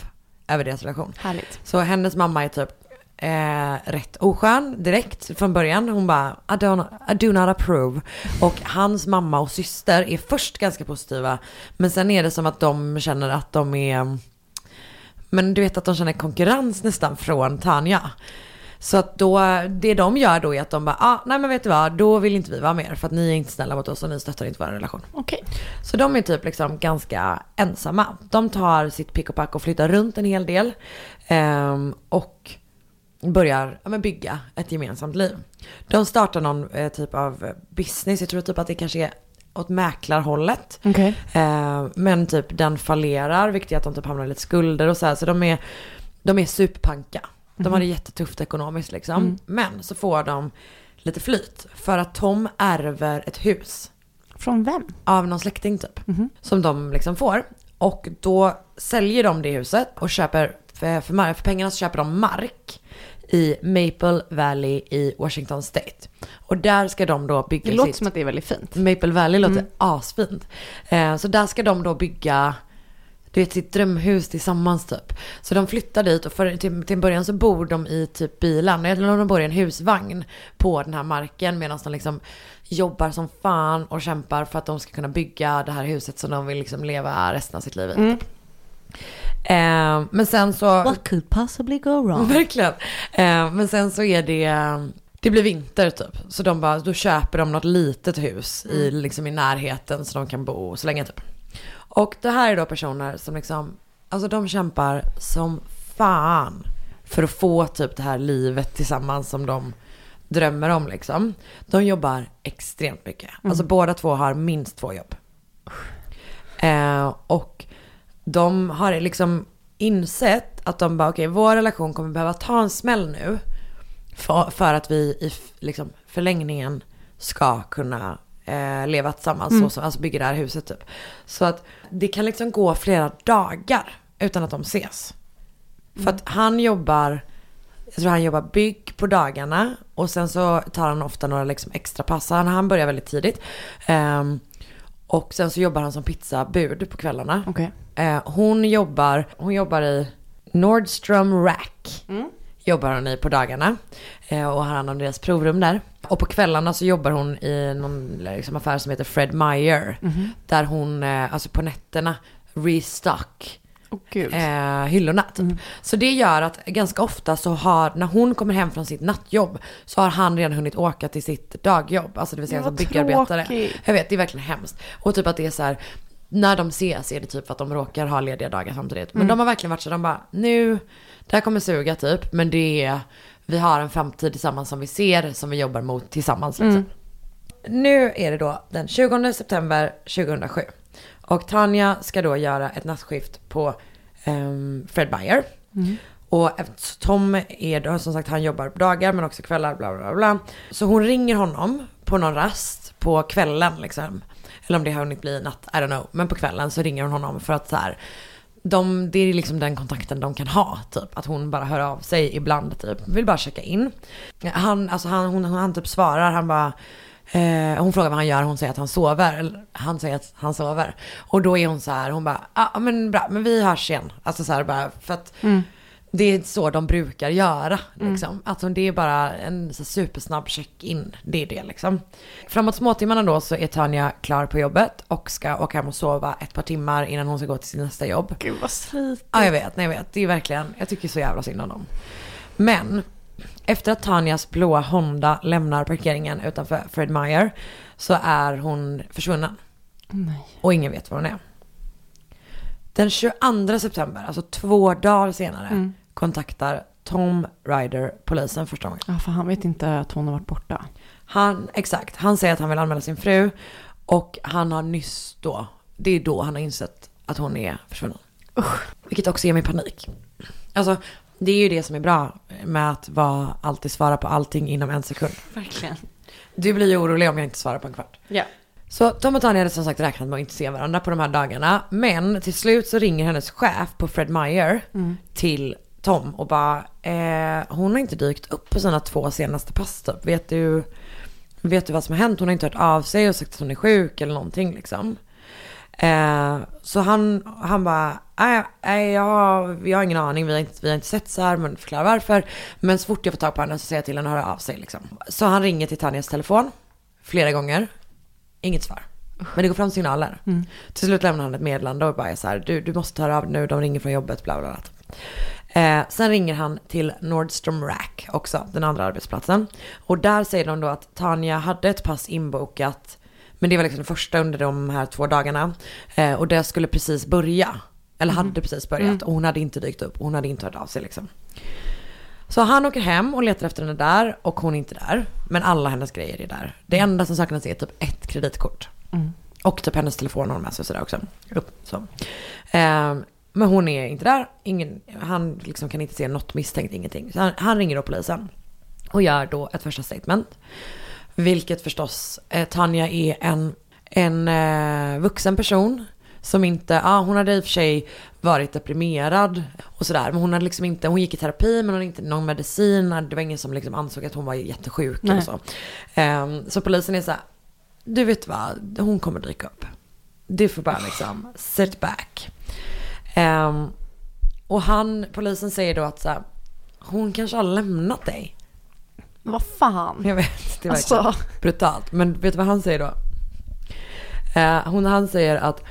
över deras relation. Härligt. Så hennes mamma är typ eh, rätt oskön direkt från början. Hon bara, I, don't, I do not approve. Och hans mamma och syster är först ganska positiva. Men sen är det som att de känner att de är, men du vet att de känner konkurrens nästan från Tanja. Så att då, det de gör då är att de bara, ah, nej men vet du vad, då vill inte vi vara med för att ni är inte snälla mot oss och ni stöttar inte vår relation. Okej. Så de är typ liksom ganska ensamma. De tar sitt pick och pack och flyttar runt en hel del. ehm, och börjar ja, men bygga ett gemensamt liv. De startar någon eh, typ av business. Jag tror typ att det kanske är åt mäklarhållet. Okej. Eh, men typ den fallerar, vilket är att de typ hamnar i lite skulder och så här. Så de är, de är superpanka. De har det jättetufft ekonomiskt liksom. Mm. Men så får de lite flyt. För att Tom ärver ett hus. Från vem? Av någon släkting typ. Som de liksom får. Och då säljer de det huset och köper, för, för, för pengarna så köper de mark i Maple Valley i Washington State. Och där ska de då bygga Det låter sitt... som att det är väldigt fint. Maple Valley låter Mm. asfint. Eh, så där ska de då bygga du vet, sitt drömhus tillsammans typ. Så de flyttar dit och för, till, till en början så bor de i typ bilen, eller de bor i en husvagn på den här marken medan de liksom jobbar som fan och kämpar för att de ska kunna bygga det här huset som de vill liksom leva resten av sitt liv i. Mm. Eh, men sen så... What could possibly go wrong? Verkligen. Eh, men sen så är det, det blir vinter typ. Så de bara, då köper de något litet hus i, liksom i närheten så de kan bo så länge typ. Och det här är då personer som liksom, alltså de kämpar som fan för att få typ det här livet tillsammans som de drömmer om liksom. De jobbar extremt mycket. Alltså båda två har minst två jobb. Eh, och de har liksom insett att de bara, okej, vår relation kommer behöva ta en smäll nu. För, för att vi i liksom, förlängningen ska kunna eh, leva tillsammans, Mm. så, så, alltså bygga det här huset typ. Så att det kan liksom gå flera dagar utan att de ses. För att han jobbar, jag tror han jobbar bygg på dagarna och sen så tar han ofta några liksom extra pass. Han, han börjar väldigt tidigt. Ehm, Och sen så jobbar han som pizzabud på kvällarna. Okej. Eh, hon, jobbar, hon jobbar i Nordstrom Rack. Jobbar hon i på dagarna. Eh, och har hand om deras provrum där. Och på kvällarna så jobbar hon i någon liksom, affär som heter Fred Meyer. Mhm. Där hon, eh, alltså på nätterna, restock gud. eh, hyllorna. Typ. Så det gör att ganska ofta så har, när hon kommer hem från sitt nattjobb, så har han redan hunnit åka till sitt dagjobb. Alltså det vill säga Ja, som byggarbetare. tråkigt. Jag vet, det är verkligen hemskt. Och typ att det är så här, när de ses är det typ för att de råkar ha lediga dagar samtidigt. Men Mm. de har verkligen varit så, de bara, nu, det här kommer suga typ, men det är, vi har en framtid tillsammans som vi ser, som vi jobbar mot tillsammans. Liksom. Mm. Nu är det då den 20 september 2007. Och Tanja ska då göra ett nattskift på ehm, Fred Meyer. Mm. Och Tom är då, som sagt han jobbar på dagar men också kvällar, bla bla bla. Så hon ringer honom på någon rast på kvällen liksom. Eller om det har hunnit bli natt, I don't know. Men på kvällen så ringer hon honom för att så här, de, det är liksom den kontakten de kan ha, typ. Att hon bara hör av sig ibland, typ. Vill bara checka in. Han, alltså han, hon, han typ svarar, han bara, eh, hon frågar vad han gör, hon säger att han sover. Han säger att han sover. Och då är hon så här, hon bara, ja ah, men bra, men vi hörs igen. Alltså så här bara, för att mm det är så de brukar göra. Liksom. Alltså det är bara en supersnabb check-in. Det är det liksom. Framåt småtimmarna då så är Tanja klar på jobbet och ska åka hem och sova ett par timmar innan hon ska gå till sin nästa jobb. Gud vad slitigt. Ja jag vet, nej jag vet. Det är verkligen, jag tycker så jävla synd om dem. Men efter att Tanjas blåa Honda lämnar parkeringen utanför Fred Meyer så är hon försvunnen. Nej. Och ingen vet var hon är. Den 22 september, alltså två dagar senare, Mm. Kontaktar Tom Ryder polisen första gången. Ja, för han vet inte att hon har varit borta. Han, exakt, han säger att han vill anmäla sin fru och han har nyss då, det är då han har insett att hon är försvunnen. Vilket också ger mig panik. Alltså, det är ju det som är bra med att vara, alltid svara på allting inom en sekund. Verkligen. Du blir ju orolig om jag inte svarar på en kvart. Ja. Så Tom och Tanja hade som sagt räknat med att inte se varandra på de här dagarna. Men till slut så ringer hennes chef på Fred Meyer Mm. till Tom och bara, eh, hon har inte dykt upp på sina två senaste pass typ. Vet du, vet du vad som har hänt? Hon har inte hört av sig och sagt att hon är sjuk eller någonting liksom. Eh, så han, han bara, nej, nej jag, har, jag har ingen aning, vi har, inte, vi har inte sett så här, men förklara varför. Men så fort jag får tag på henne så säger jag till henne att höra av sig liksom. Så han ringer till Tanjas telefon flera gånger, inget svar. Men det går fram signaler. Mm. Till slut lämnar han ett meddelande och bara så här, du, du måste höra av nu, de ringer från jobbet, bla bla bla. Eh, sen ringer han till Nordstrom Rack också, den andra arbetsplatsen. Och där säger de då att Tanja hade ett pass inbokat, men det var liksom det första under de här två dagarna. Eh, och det skulle precis börja, eller hade precis börjat, Mm. och hon hade inte dykt upp, och hon hade inte hört av sig liksom. Så han åker hem och letar efter henne där och hon är inte där. Men alla hennes grejer är där. Det enda som saknas är typ ett kreditkort. Mm. Och typ hennes telefon har hon med sig sådär också. Så. Ehm, men hon är inte där. Ingen, han liksom kan inte se något misstänkt, ingenting. Så han, han ringer då polisen. Och gör då ett första statement. Vilket förstås, eh, Tanja är en, en eh, vuxen person. Som inte, ja hon hade i och för sig varit deprimerad och sådär. Men hon hade liksom inte, hon gick i terapi men hon hade inte någon medicin. Det var ingen som liksom ansåg att hon var jättesjuk Nej. eller så. Ehm, så polisen är så här, du vet vad, hon kommer dyka upp. Du får bara liksom sit back. Ehm, och han, polisen säger då att så här, hon kanske har lämnat dig. Vad fan? Jag vet, det är verkligen Alltså. brutalt. Men vet du vad han säger då? Eh, hon, han säger att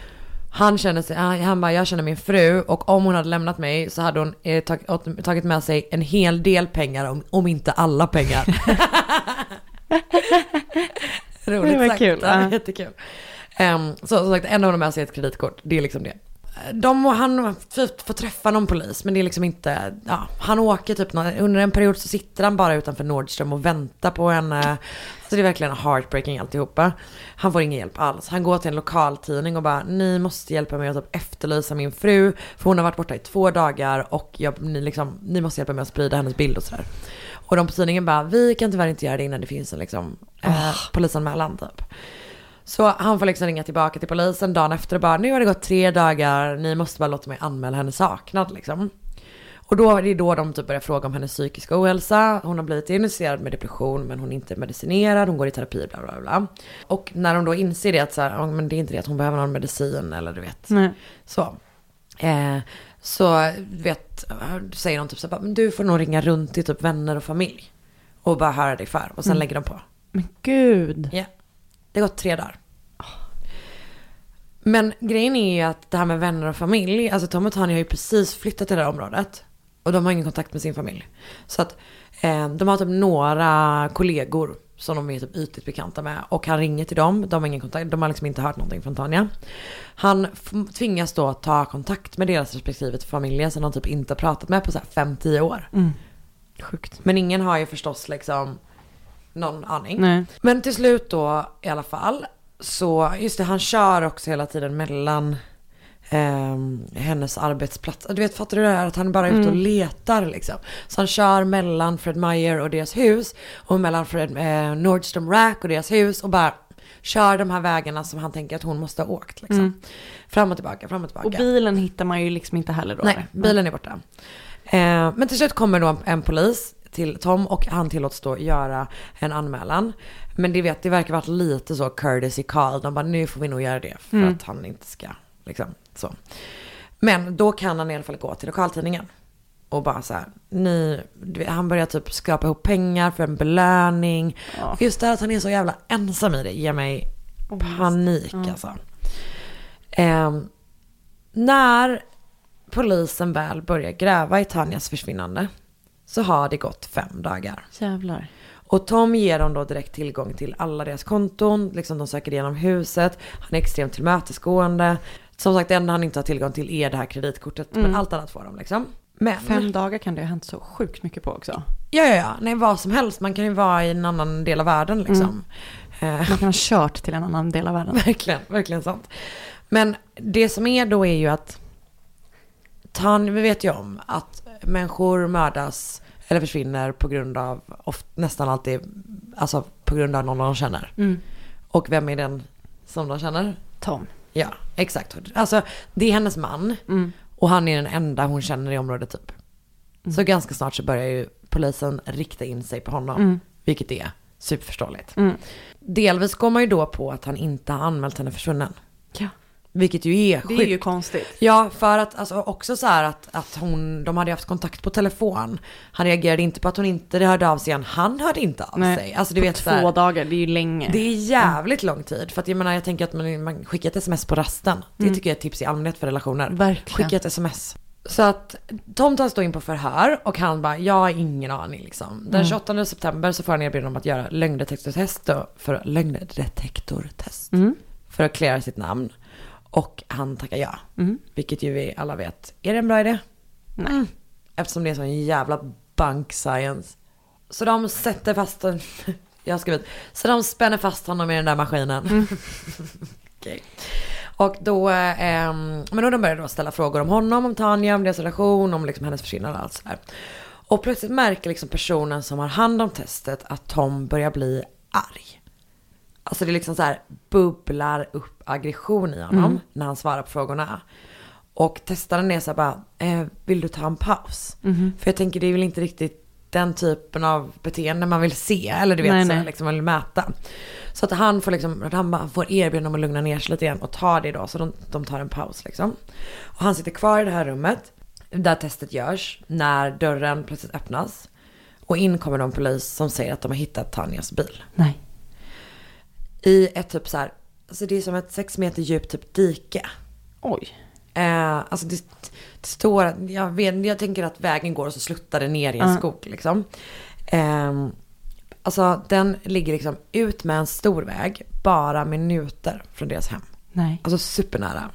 han känner sig, han, bara, jag känner min fru och om hon hade lämnat mig så hade hon eh, tag, åt- tagit med sig en hel del pengar, om, om inte alla pengar. Roligt Det var sagt. kul, Ja. Jättekul. Um, så som sagt, en av dem med sig ett kreditkort, det är liksom det. De och han får får träffa någon polis men det är liksom inte, ja, han åker typ, nå- under en period så sitter han bara utanför Nordström och väntar på henne. Så det är verkligen heartbreaking alltihopa. Han får ingen hjälp alls. Han går till en lokaltidning och bara, ni måste hjälpa mig att typ efterlysa min fru. För hon har varit borta i två dagar och jag, ni, liksom, ni måste hjälpa mig att sprida hennes bild och sådär. Och de på tidningen bara, vi kan tyvärr inte göra det innan det finns en liksom, eh, polisanmälan typ. Så han får liksom ringa tillbaka till polisen dagen efter och bara, nu har det gått tre dagar, ni måste bara låta mig anmäla henne saknad liksom. Och då är det då de typ börjar fråga om hennes psykiska ohälsa. Hon har blivit diagnostiserad med depression men hon är inte medicinerad, hon går i terapi bla bla bla. Och när de då inser det att så här, men det är inte det att hon behöver någon medicin eller du vet. Nej. Så. Eh, så vet, säger de typ så här, du får nog ringa runt till typ vänner och familj. Och bara höra dig för. Och sen Mm. lägger de på. Men gud. Ja. Det har gått tre dagar. Men grejen är ju att det här med vänner och familj, alltså Tom och Tanja har ju precis flyttat till det här området. Och de har ingen kontakt med sin familj. Så att eh, de har typ några kollegor som de är typ ytligt bekanta med. Och han ringer till dem, de har ingen kontakt, de har liksom inte hört någonting från Tanja. Han tvingas då ta kontakt med deras respektive familjer som de typ inte har pratat med på så här 5-10 år. Mm. Sjukt. Men ingen har ju förstås liksom någon aning. Nej. Men till slut då i alla fall. Så just det, han kör också hela tiden mellan ehm, hennes arbetsplats. Du vet, fattar du det här att han bara är ute och Mm. letar liksom. Så han kör mellan Fred Meyer och deras hus och mellan Fred, eh, Nordstrom Rack och deras hus och bara kör de här vägarna som han tänker att hon måste ha åkt liksom. Mm. Fram och tillbaka, fram och tillbaka. Och bilen hittar man ju liksom inte heller då. Nej, eller? bilen är borta. Eh, men till slut kommer då en, en polis till Tom och han tillåts då göra en anmälan. Men det, vet, det verkar varit lite så courtesy call. De bara nu får vi nog göra det för Mm. att han inte ska liksom så. Men då kan han i alla fall gå till lokaltidningen. Och bara så här, ni, du vet, han börjar typ skrapa ihop pengar för en belöning. Ja. Just det här att han är så jävla ensam i det ger mig panik Ja. alltså. Ehm, när polisen väl börjar gräva i Tanjas försvinnande så har det gått fem dagar. Jävlar. Och Tom ger dem då direkt tillgång till alla deras konton, liksom de söker igenom huset, han är extremt tillmötesgående. Som sagt det enda han inte har tillgång till är det här kreditkortet, men Mm. allt annat får de liksom. Men, Fem dagar kan det ha hänt så sjukt mycket på också. ja ja ja, nej vad som helst, man kan ju vara i en annan del av världen liksom. Eh, Man kan ha kört till en annan del av världen. Verkligen, verkligen sant. Men det som är då är ju att vi vet ju om att människor mördas eller försvinner på grund av, oft, nästan alltid, alltså på grund av någon de känner. Mm. Och vem är den som de känner? Tom. Ja, exakt. Alltså det är hennes man Mm. och han är den enda hon känner i området typ. Så ganska snart så börjar ju polisen rikta in sig på honom. Mm. Vilket är superförståeligt. Mm. Delvis går man ju då på att han inte har anmält henne försvunnen. Ja. Vilket ju är Det sjukt. är ju konstigt. Ja, för att alltså, också så här att, att hon, de hade haft kontakt på telefon. Han reagerade inte på att hon inte hörde av sig igen. Han hörde inte av Nej, sig. Alltså du på vet två här, dagar, det är ju länge. det är jävligt lång tid. För att jag menar, jag tänker att man, man skickar ett sms på rasten. Det Mm. tycker jag är ett tips i allmänhet för relationer. Verkligen. Skicka ett sms. Så att Tom tas då in på förhör och han bara, jag har ingen aning liksom. Den Mm. 28 september så får han erbjudande om att göra lögndetektortest då, för lögndetektortest. Mm. För att klära sitt namn. Och han tackar ja. Mm. Vilket ju vi alla vet. Är det en bra idé? Nej. Mm. Eftersom det är sån jävla bank science. Så de sätter fast den. Jag har skrivit. Så de spänner fast honom i den där maskinen. Mm. Okej. Och då, ehm, men då de börjar då ställa frågor om honom, om Tanja, om deras relation, om liksom hennes försvinnande och allt sådär. Och plötsligt märker liksom personen som har hand om testet att Tom börjar bli arg. Alltså det är liksom så här bubblar upp aggression i honom Mm. när han svarar på frågorna. Och testaren är så här bara, eh, vill du ta en paus? Mhm. För jag tänker det är väl inte riktigt den typen av beteende man vill se. Eller du vet, Nej, så nej. liksom man vill mäta. Så att han får liksom, han bara får erbjudande om att lugna ner sig lite grann och tar det då. Så de, de tar en paus liksom. Och han sitter kvar i det här rummet där testet görs. När dörren plötsligt öppnas. Och in kommer de polis som säger att de har hittat Tanjas bil. Nej. I ett typ så här, alltså det är som ett sex meter djupt typ dike. Oj. Eh, alltså det, det står, jag, vet, jag tänker att vägen går och så sluttar det ner i en Ja. skog liksom. Eh, alltså den ligger liksom ut med en stor väg, bara minuter från deras hem. Nej. Alltså supernära.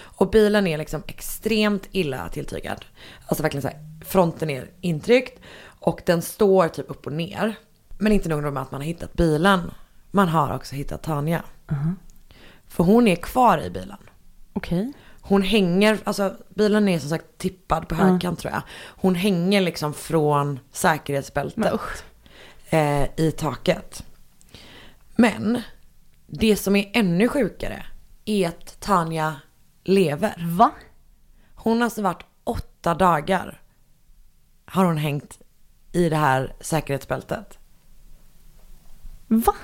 Och bilen är liksom extremt illa tilltygad. Alltså verkligen så här, fronten är intryckt och den står typ upp och ner. Men inte nog med att man har hittat bilen. Man har också hittat Tanja. Mhm. För hon är kvar i bilen. Okej. Hon hänger, alltså bilen är som sagt tippad på högkant tror jag. Hon hänger liksom från säkerhetsbältet Men eh, i taket. Men det som är ännu sjukare är att Tanja lever. Va? Hon har alltså varit åtta dagar har hon hängt i det här säkerhetsbältet. Va?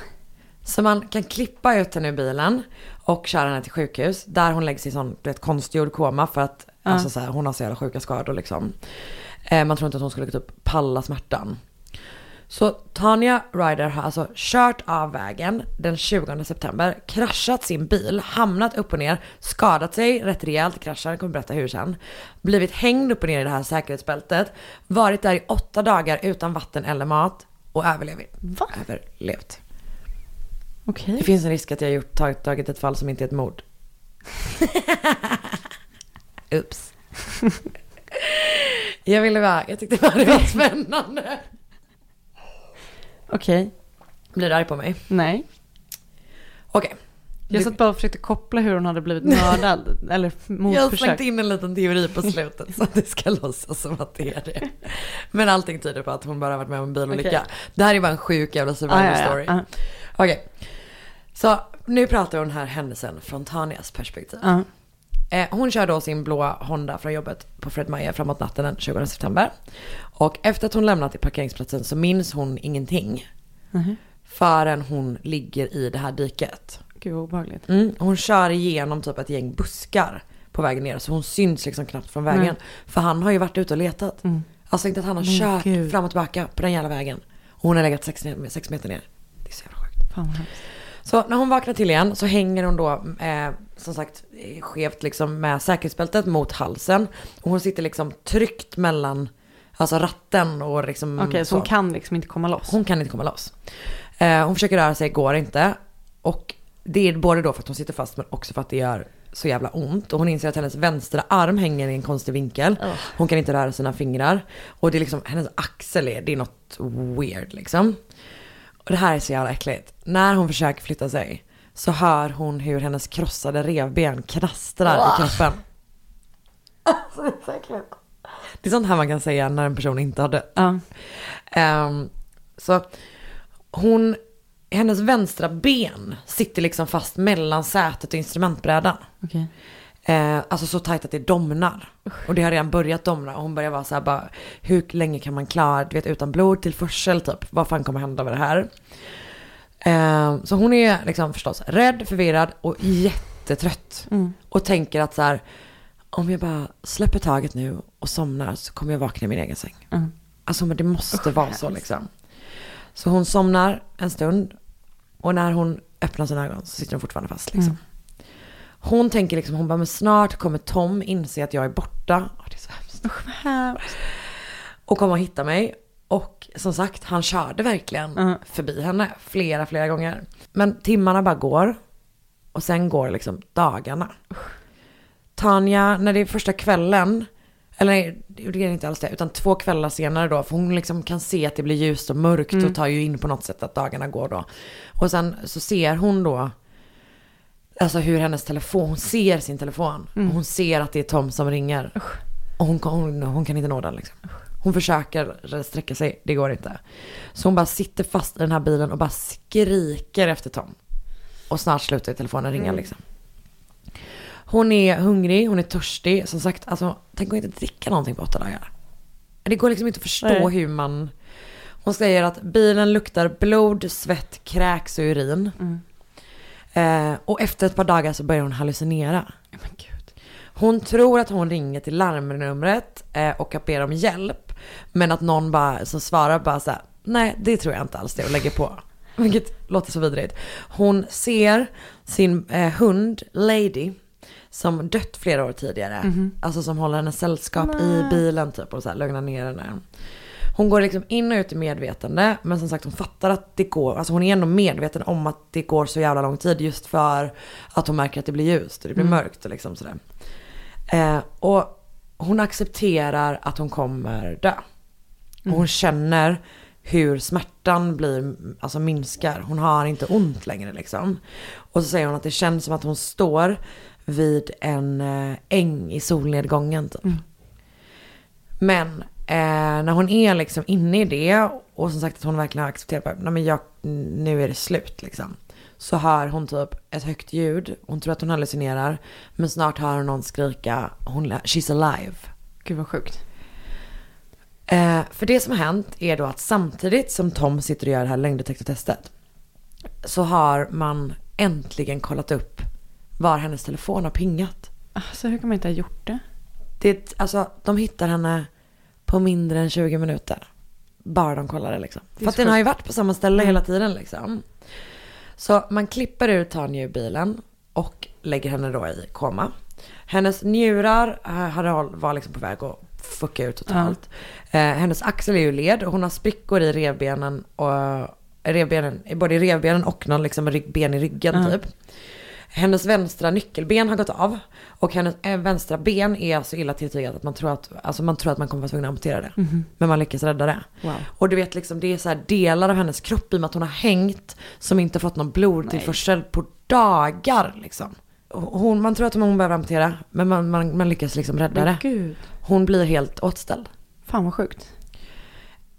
Så man kan klippa ut henne ur bilen och köra henne till sjukhus. Där hon läggs i sån vet, konstgjord koma för att Ja. alltså, så här, hon har så jävla sjuka skador liksom. Eh, man tror inte att hon skulle typ palla smärtan. Så Tanya Ryder har alltså kört av vägen den 20 september, kraschat sin bil, hamnat upp och ner, skadat sig rätt rejält jag kommer berätta hur sen. Blivit hängd upp och ner i det här säkerhetsbältet, varit där i åtta dagar utan vatten eller mat och överlevt. Va? Överlevt. Okej. Det finns en risk att jag har gjort, tagit, tagit ett fall som inte är ett mord. Ups. jag ville bara, jag tyckte bara det var spännande. Okej. Blir du arg på mig? Nej. Okej. Jag Du- satt bara och försökte koppla hur hon hade blivit mördad. eller Jag har mordförsök. slängt in en liten teori på slutet så att det ska låtsas som att det är det. Men allting tyder på att hon bara varit med om en bilolycka. Okej. Det här är bara en sjuk jävla survival Ah, ja, ja. story. Ah. Okej. Så nu pratar vi om den här händelsen från Tanias perspektiv. Ja. Eh, hon kör då sin blå Honda från jobbet på Fred Meyer framåt natten den 20 september. Och efter att hon lämnat till parkeringsplatsen så minns hon ingenting. Mhm. Förrän hon ligger i det här diket. Gud vad obehagligt. Mm, hon kör igenom typ ett gäng buskar på vägen ner. Så hon syns liksom knappt från vägen. Mm. För han har ju varit ute och letat. Mm. Alltså inte att han har Men kört gud. fram och tillbaka på den jävla vägen. Och hon har legat sex, sex meter ner. Det är så jävla sjukt. Fan. Så när hon vaknar till igen så hänger hon då eh, som sagt skevt liksom med säkerhetsbältet mot halsen. Och hon sitter liksom tryckt mellan alltså ratten och liksom Okej, så hon kan liksom inte komma loss? Hon kan inte komma loss. Eh, hon försöker röra sig, går inte. Och det är både då för att hon sitter fast men också för att det gör så jävla ont. Och hon inser att hennes vänstra arm hänger i en konstig vinkel. Hon kan inte röra sina fingrar. Och det är liksom, hennes axel är, det är något weird liksom. Och det här är så jävla äckligt. När hon försöker flytta sig så hör hon hur hennes krossade revben knastrar i kroppen. Alltså det är så äckligt. Det är sånt här man kan säga när en person inte har dött. Ehm, så hon, hennes vänstra ben sitter liksom fast mellan sätet och instrumentbrädan. Okej. Eh, alltså så tajt att det domnar. Och det har redan börjat domna. Och hon börjar vara så här bara, hur länge kan man klara, du vet utan blodtillförsel typ. Vad fan kommer hända med det här? Eh, så hon är liksom förstås rädd, förvirrad och jättetrött. Mm. Och tänker att så här, om jag bara släpper taget nu och somnar så kommer jag vakna i min egen säng. Mm. Alltså men det måste Usch, vara så liksom. Så hon somnar en stund och när hon öppnar sina ögon så sitter hon fortfarande fast liksom. Mm. Hon tänker liksom, hon bara, men snart kommer Tom inse att jag är borta. Åh, det är så hemskt. Usch vad hemskt. Och komma och hitta mig. Och som sagt, han körde verkligen Mm. förbi henne flera, flera gånger. Men timmarna bara går. Och sen går liksom dagarna. Tanja, när det är första kvällen, eller nej, det är inte alls det, utan två kvällar senare då, för hon liksom kan se att det blir ljust och mörkt Mm. och tar ju in på något sätt att dagarna går då. Och sen så ser hon då, alltså hur hennes telefon, hon ser sin telefon. Mm. Och hon ser att det är Tom som ringer. Och hon, hon, hon kan inte nå den liksom. Hon försöker sträcka sig, det går inte. Så hon bara sitter fast i den här bilen och bara skriker efter Tom. Och snart slutar telefonen ringa Mm. liksom. Hon är hungrig, hon är törstig. Som sagt, alltså, tänk att inte dricka någonting på åtta dagar. Det går liksom inte att förstå Nej. hur man... Hon säger att bilen luktar blod, svett, kräks och urin. Mm. Eh, och efter ett par dagar så börjar hon hallucinera. Hon tror att hon ringer till larmnumret eh, och ber om hjälp. Men att någon bara, som svarar bara så här, nej det tror jag inte alls det och lägger på. Vilket låter så vidrigt. Hon ser sin eh, hund Lady som dött flera år tidigare. Mhm. Alltså som håller henne sällskap i Nej. bilen typ och så här lugnar ner henne. Hon går liksom in och ut i medvetande. Men som sagt hon fattar att det går. Alltså hon är ändå medveten om att det går så jävla lång tid. Just för att hon märker att det blir ljust och det blir Mm. mörkt och liksom sådär. Eh, och hon accepterar att hon kommer dö. Och hon Mm. känner hur smärtan blir, alltså minskar. Hon har inte ont längre liksom. Och så säger hon att det känns som att hon står vid en eh, äng i solnedgången typ. Mm. Men eh, när hon är liksom inne i det och som sagt att hon verkligen har accepterat bara, men jag, nu är det slut liksom. Så hör hon typ ett högt ljud. Hon tror att hon hallucinerar. Men snart hör hon någon skrika, hon, she's alive. Gud vad sjukt. Eh, för det som har hänt är då att samtidigt som Tom sitter och gör det här längddetektortestet så har man äntligen kollat upp var hennes telefon har pingat. Alltså hur kan man inte ha gjort det? Det, alltså, de hittar henne på mindre än 20 minuter. Bara de kollar det liksom. För att den har ju varit på samma ställe hela tiden liksom. Så man klipper ut Tanja ur bilen och lägger henne då i koma. Hennes njurar eh, var liksom på väg att fucka ut totalt. Eh, hennes axel är ju led och hon har sprickor i revbenen och revbenen, både i revbenen och någon liksom rygg- ben i ryggen Ja. typ. Hennes vänstra nyckelben har gått av. Och hennes eh, vänstra ben är så illa tilltygat att man tror att, alltså man tror att man kommer vara tvungen att amputera det. Mhm. Men man lyckas rädda det. Wow. Och du vet liksom det är så här delar av hennes kropp i och med att hon har hängt som inte fått någon blodtillförsel på dagar liksom. Hon, man tror att hon behöver amputera men man, man, man lyckas liksom rädda det. gud. Hon blir helt åtställd. Fan vad sjukt.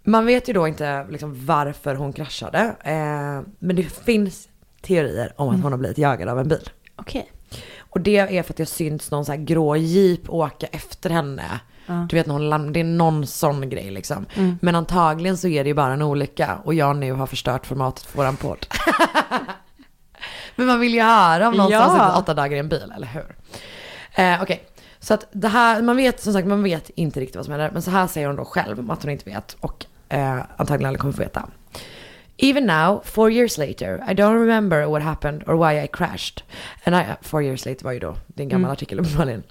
Man vet ju då inte liksom varför hon kraschade. Eh, men det finns teorier om att Mm. hon har blivit jagad av en bil. Okej. Och det är för att det syns någon så här grå jeep åka efter henne. Ja. Du vet när hon land, det är någon sån grej liksom. Mm. Men antagligen så är det ju bara en olycka och jag nu har förstört formatet för våran podd. Men man vill ju höra om någon Ja. som suttit åtta dagar i en bil, eller hur? Eh, Okej, så att det här, man vet som sagt, man vet inte riktigt vad som händer. Men så här säger hon då själv om att hon inte vet och eh, antagligen aldrig kommer få veta. Even now, four years later, I don't remember what happened or why I crashed. And I, four years later var ju då, det är en gammal Mm. artikel uppenbarligen.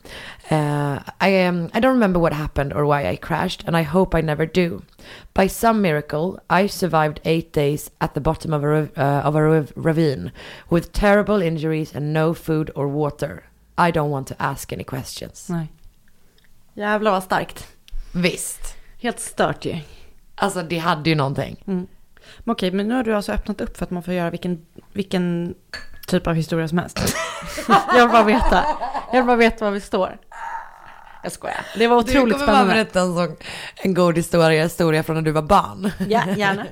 Uh, I, um, I don't remember what happened or why I crashed and I hope I never do. By some miracle, I survived eight days at the bottom of a, uh, of a ravine with terrible injuries and no food or water. I don't want to ask any questions. Nej. Jävlar vad starkt. Visst. Helt stört ju. Alltså det hade ju någonting. Mm. Okej, men nu har du alltså öppnat upp för att man får göra vilken, vilken typ av historia som helst. jag vill bara veta. Jag vill bara veta var vi står. Jag skojar. Det var otroligt du kommer bara spännande. berätta en, sån, en god historia, historia från när du var barn. Ja, gärna.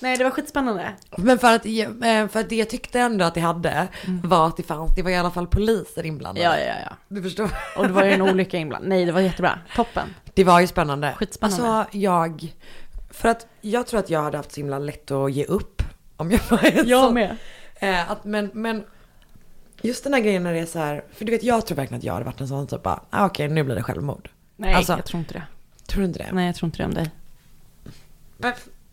Nej, det var skitspännande. Men för att, eh, för att det jag tyckte ändå att det hade var att det fanns, det var i alla fall poliser inblandade. Ja, ja, ja. Du förstår? Och det var ju en olycka inblandad. Nej, det var jättebra. Toppen. Det var ju spännande. Skitspännande. Alltså jag, för att jag tror att jag hade haft så himla lätt att ge upp. Om jag var en Jag med. Eh, att, men, men just den här grejen när det är så här, för du vet jag tror verkligen att jag hade varit en sån typ bara, ah, okej nu blir det självmord. Nej, Alltså, jag tror inte det. Tror du inte det? Nej, jag tror inte det om dig. Men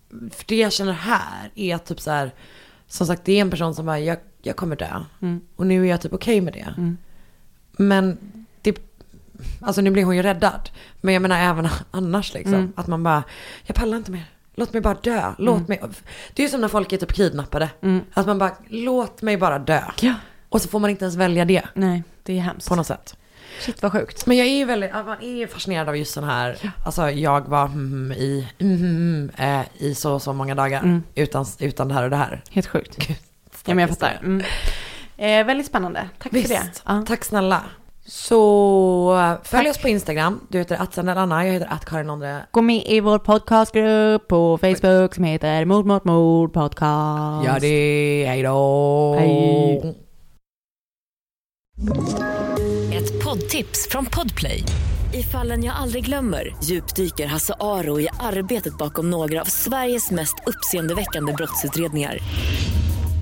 för det jag känner här är att typ så här, som sagt det är en person som bara, jag, jag kommer dö. Mm. Och nu är jag typ okej med det. Mm. Men alltså nu blir hon ju räddad. Men jag menar även annars liksom. Mm. Att man bara, jag pallar inte mer. Låt mig bara dö. Låt Mm. mig. Det är ju som när folk är typ kidnappade. Mm. Att man bara, låt mig bara dö. Ja. Och så får man inte ens välja det. Nej, det är hemskt. På något sätt. Shit vad sjukt. Men jag är ju väldigt, ja, man är ju fascinerad av just sån här, alltså jag var mm, i, mm, mm, eh, i så och så många dagar Mm. utan, utan det här och det här. Helt sjukt. Ja, men jag fattar. Mm. Eh, väldigt spännande. Tack Visst, för det. Ja. tack snälla. Så följ oss på Instagram, du heter att Anna, jag heter att Karin Ondre. Gå med i vår podcastgrupp på Facebook som heter Mord mot mord podcast. Gör det, hej då. Hej. Ett poddtips från Podplay. I fallen jag aldrig glömmer djupdyker Hasse Aro i arbetet bakom några av Sveriges mest uppseendeväckande brottsutredningar.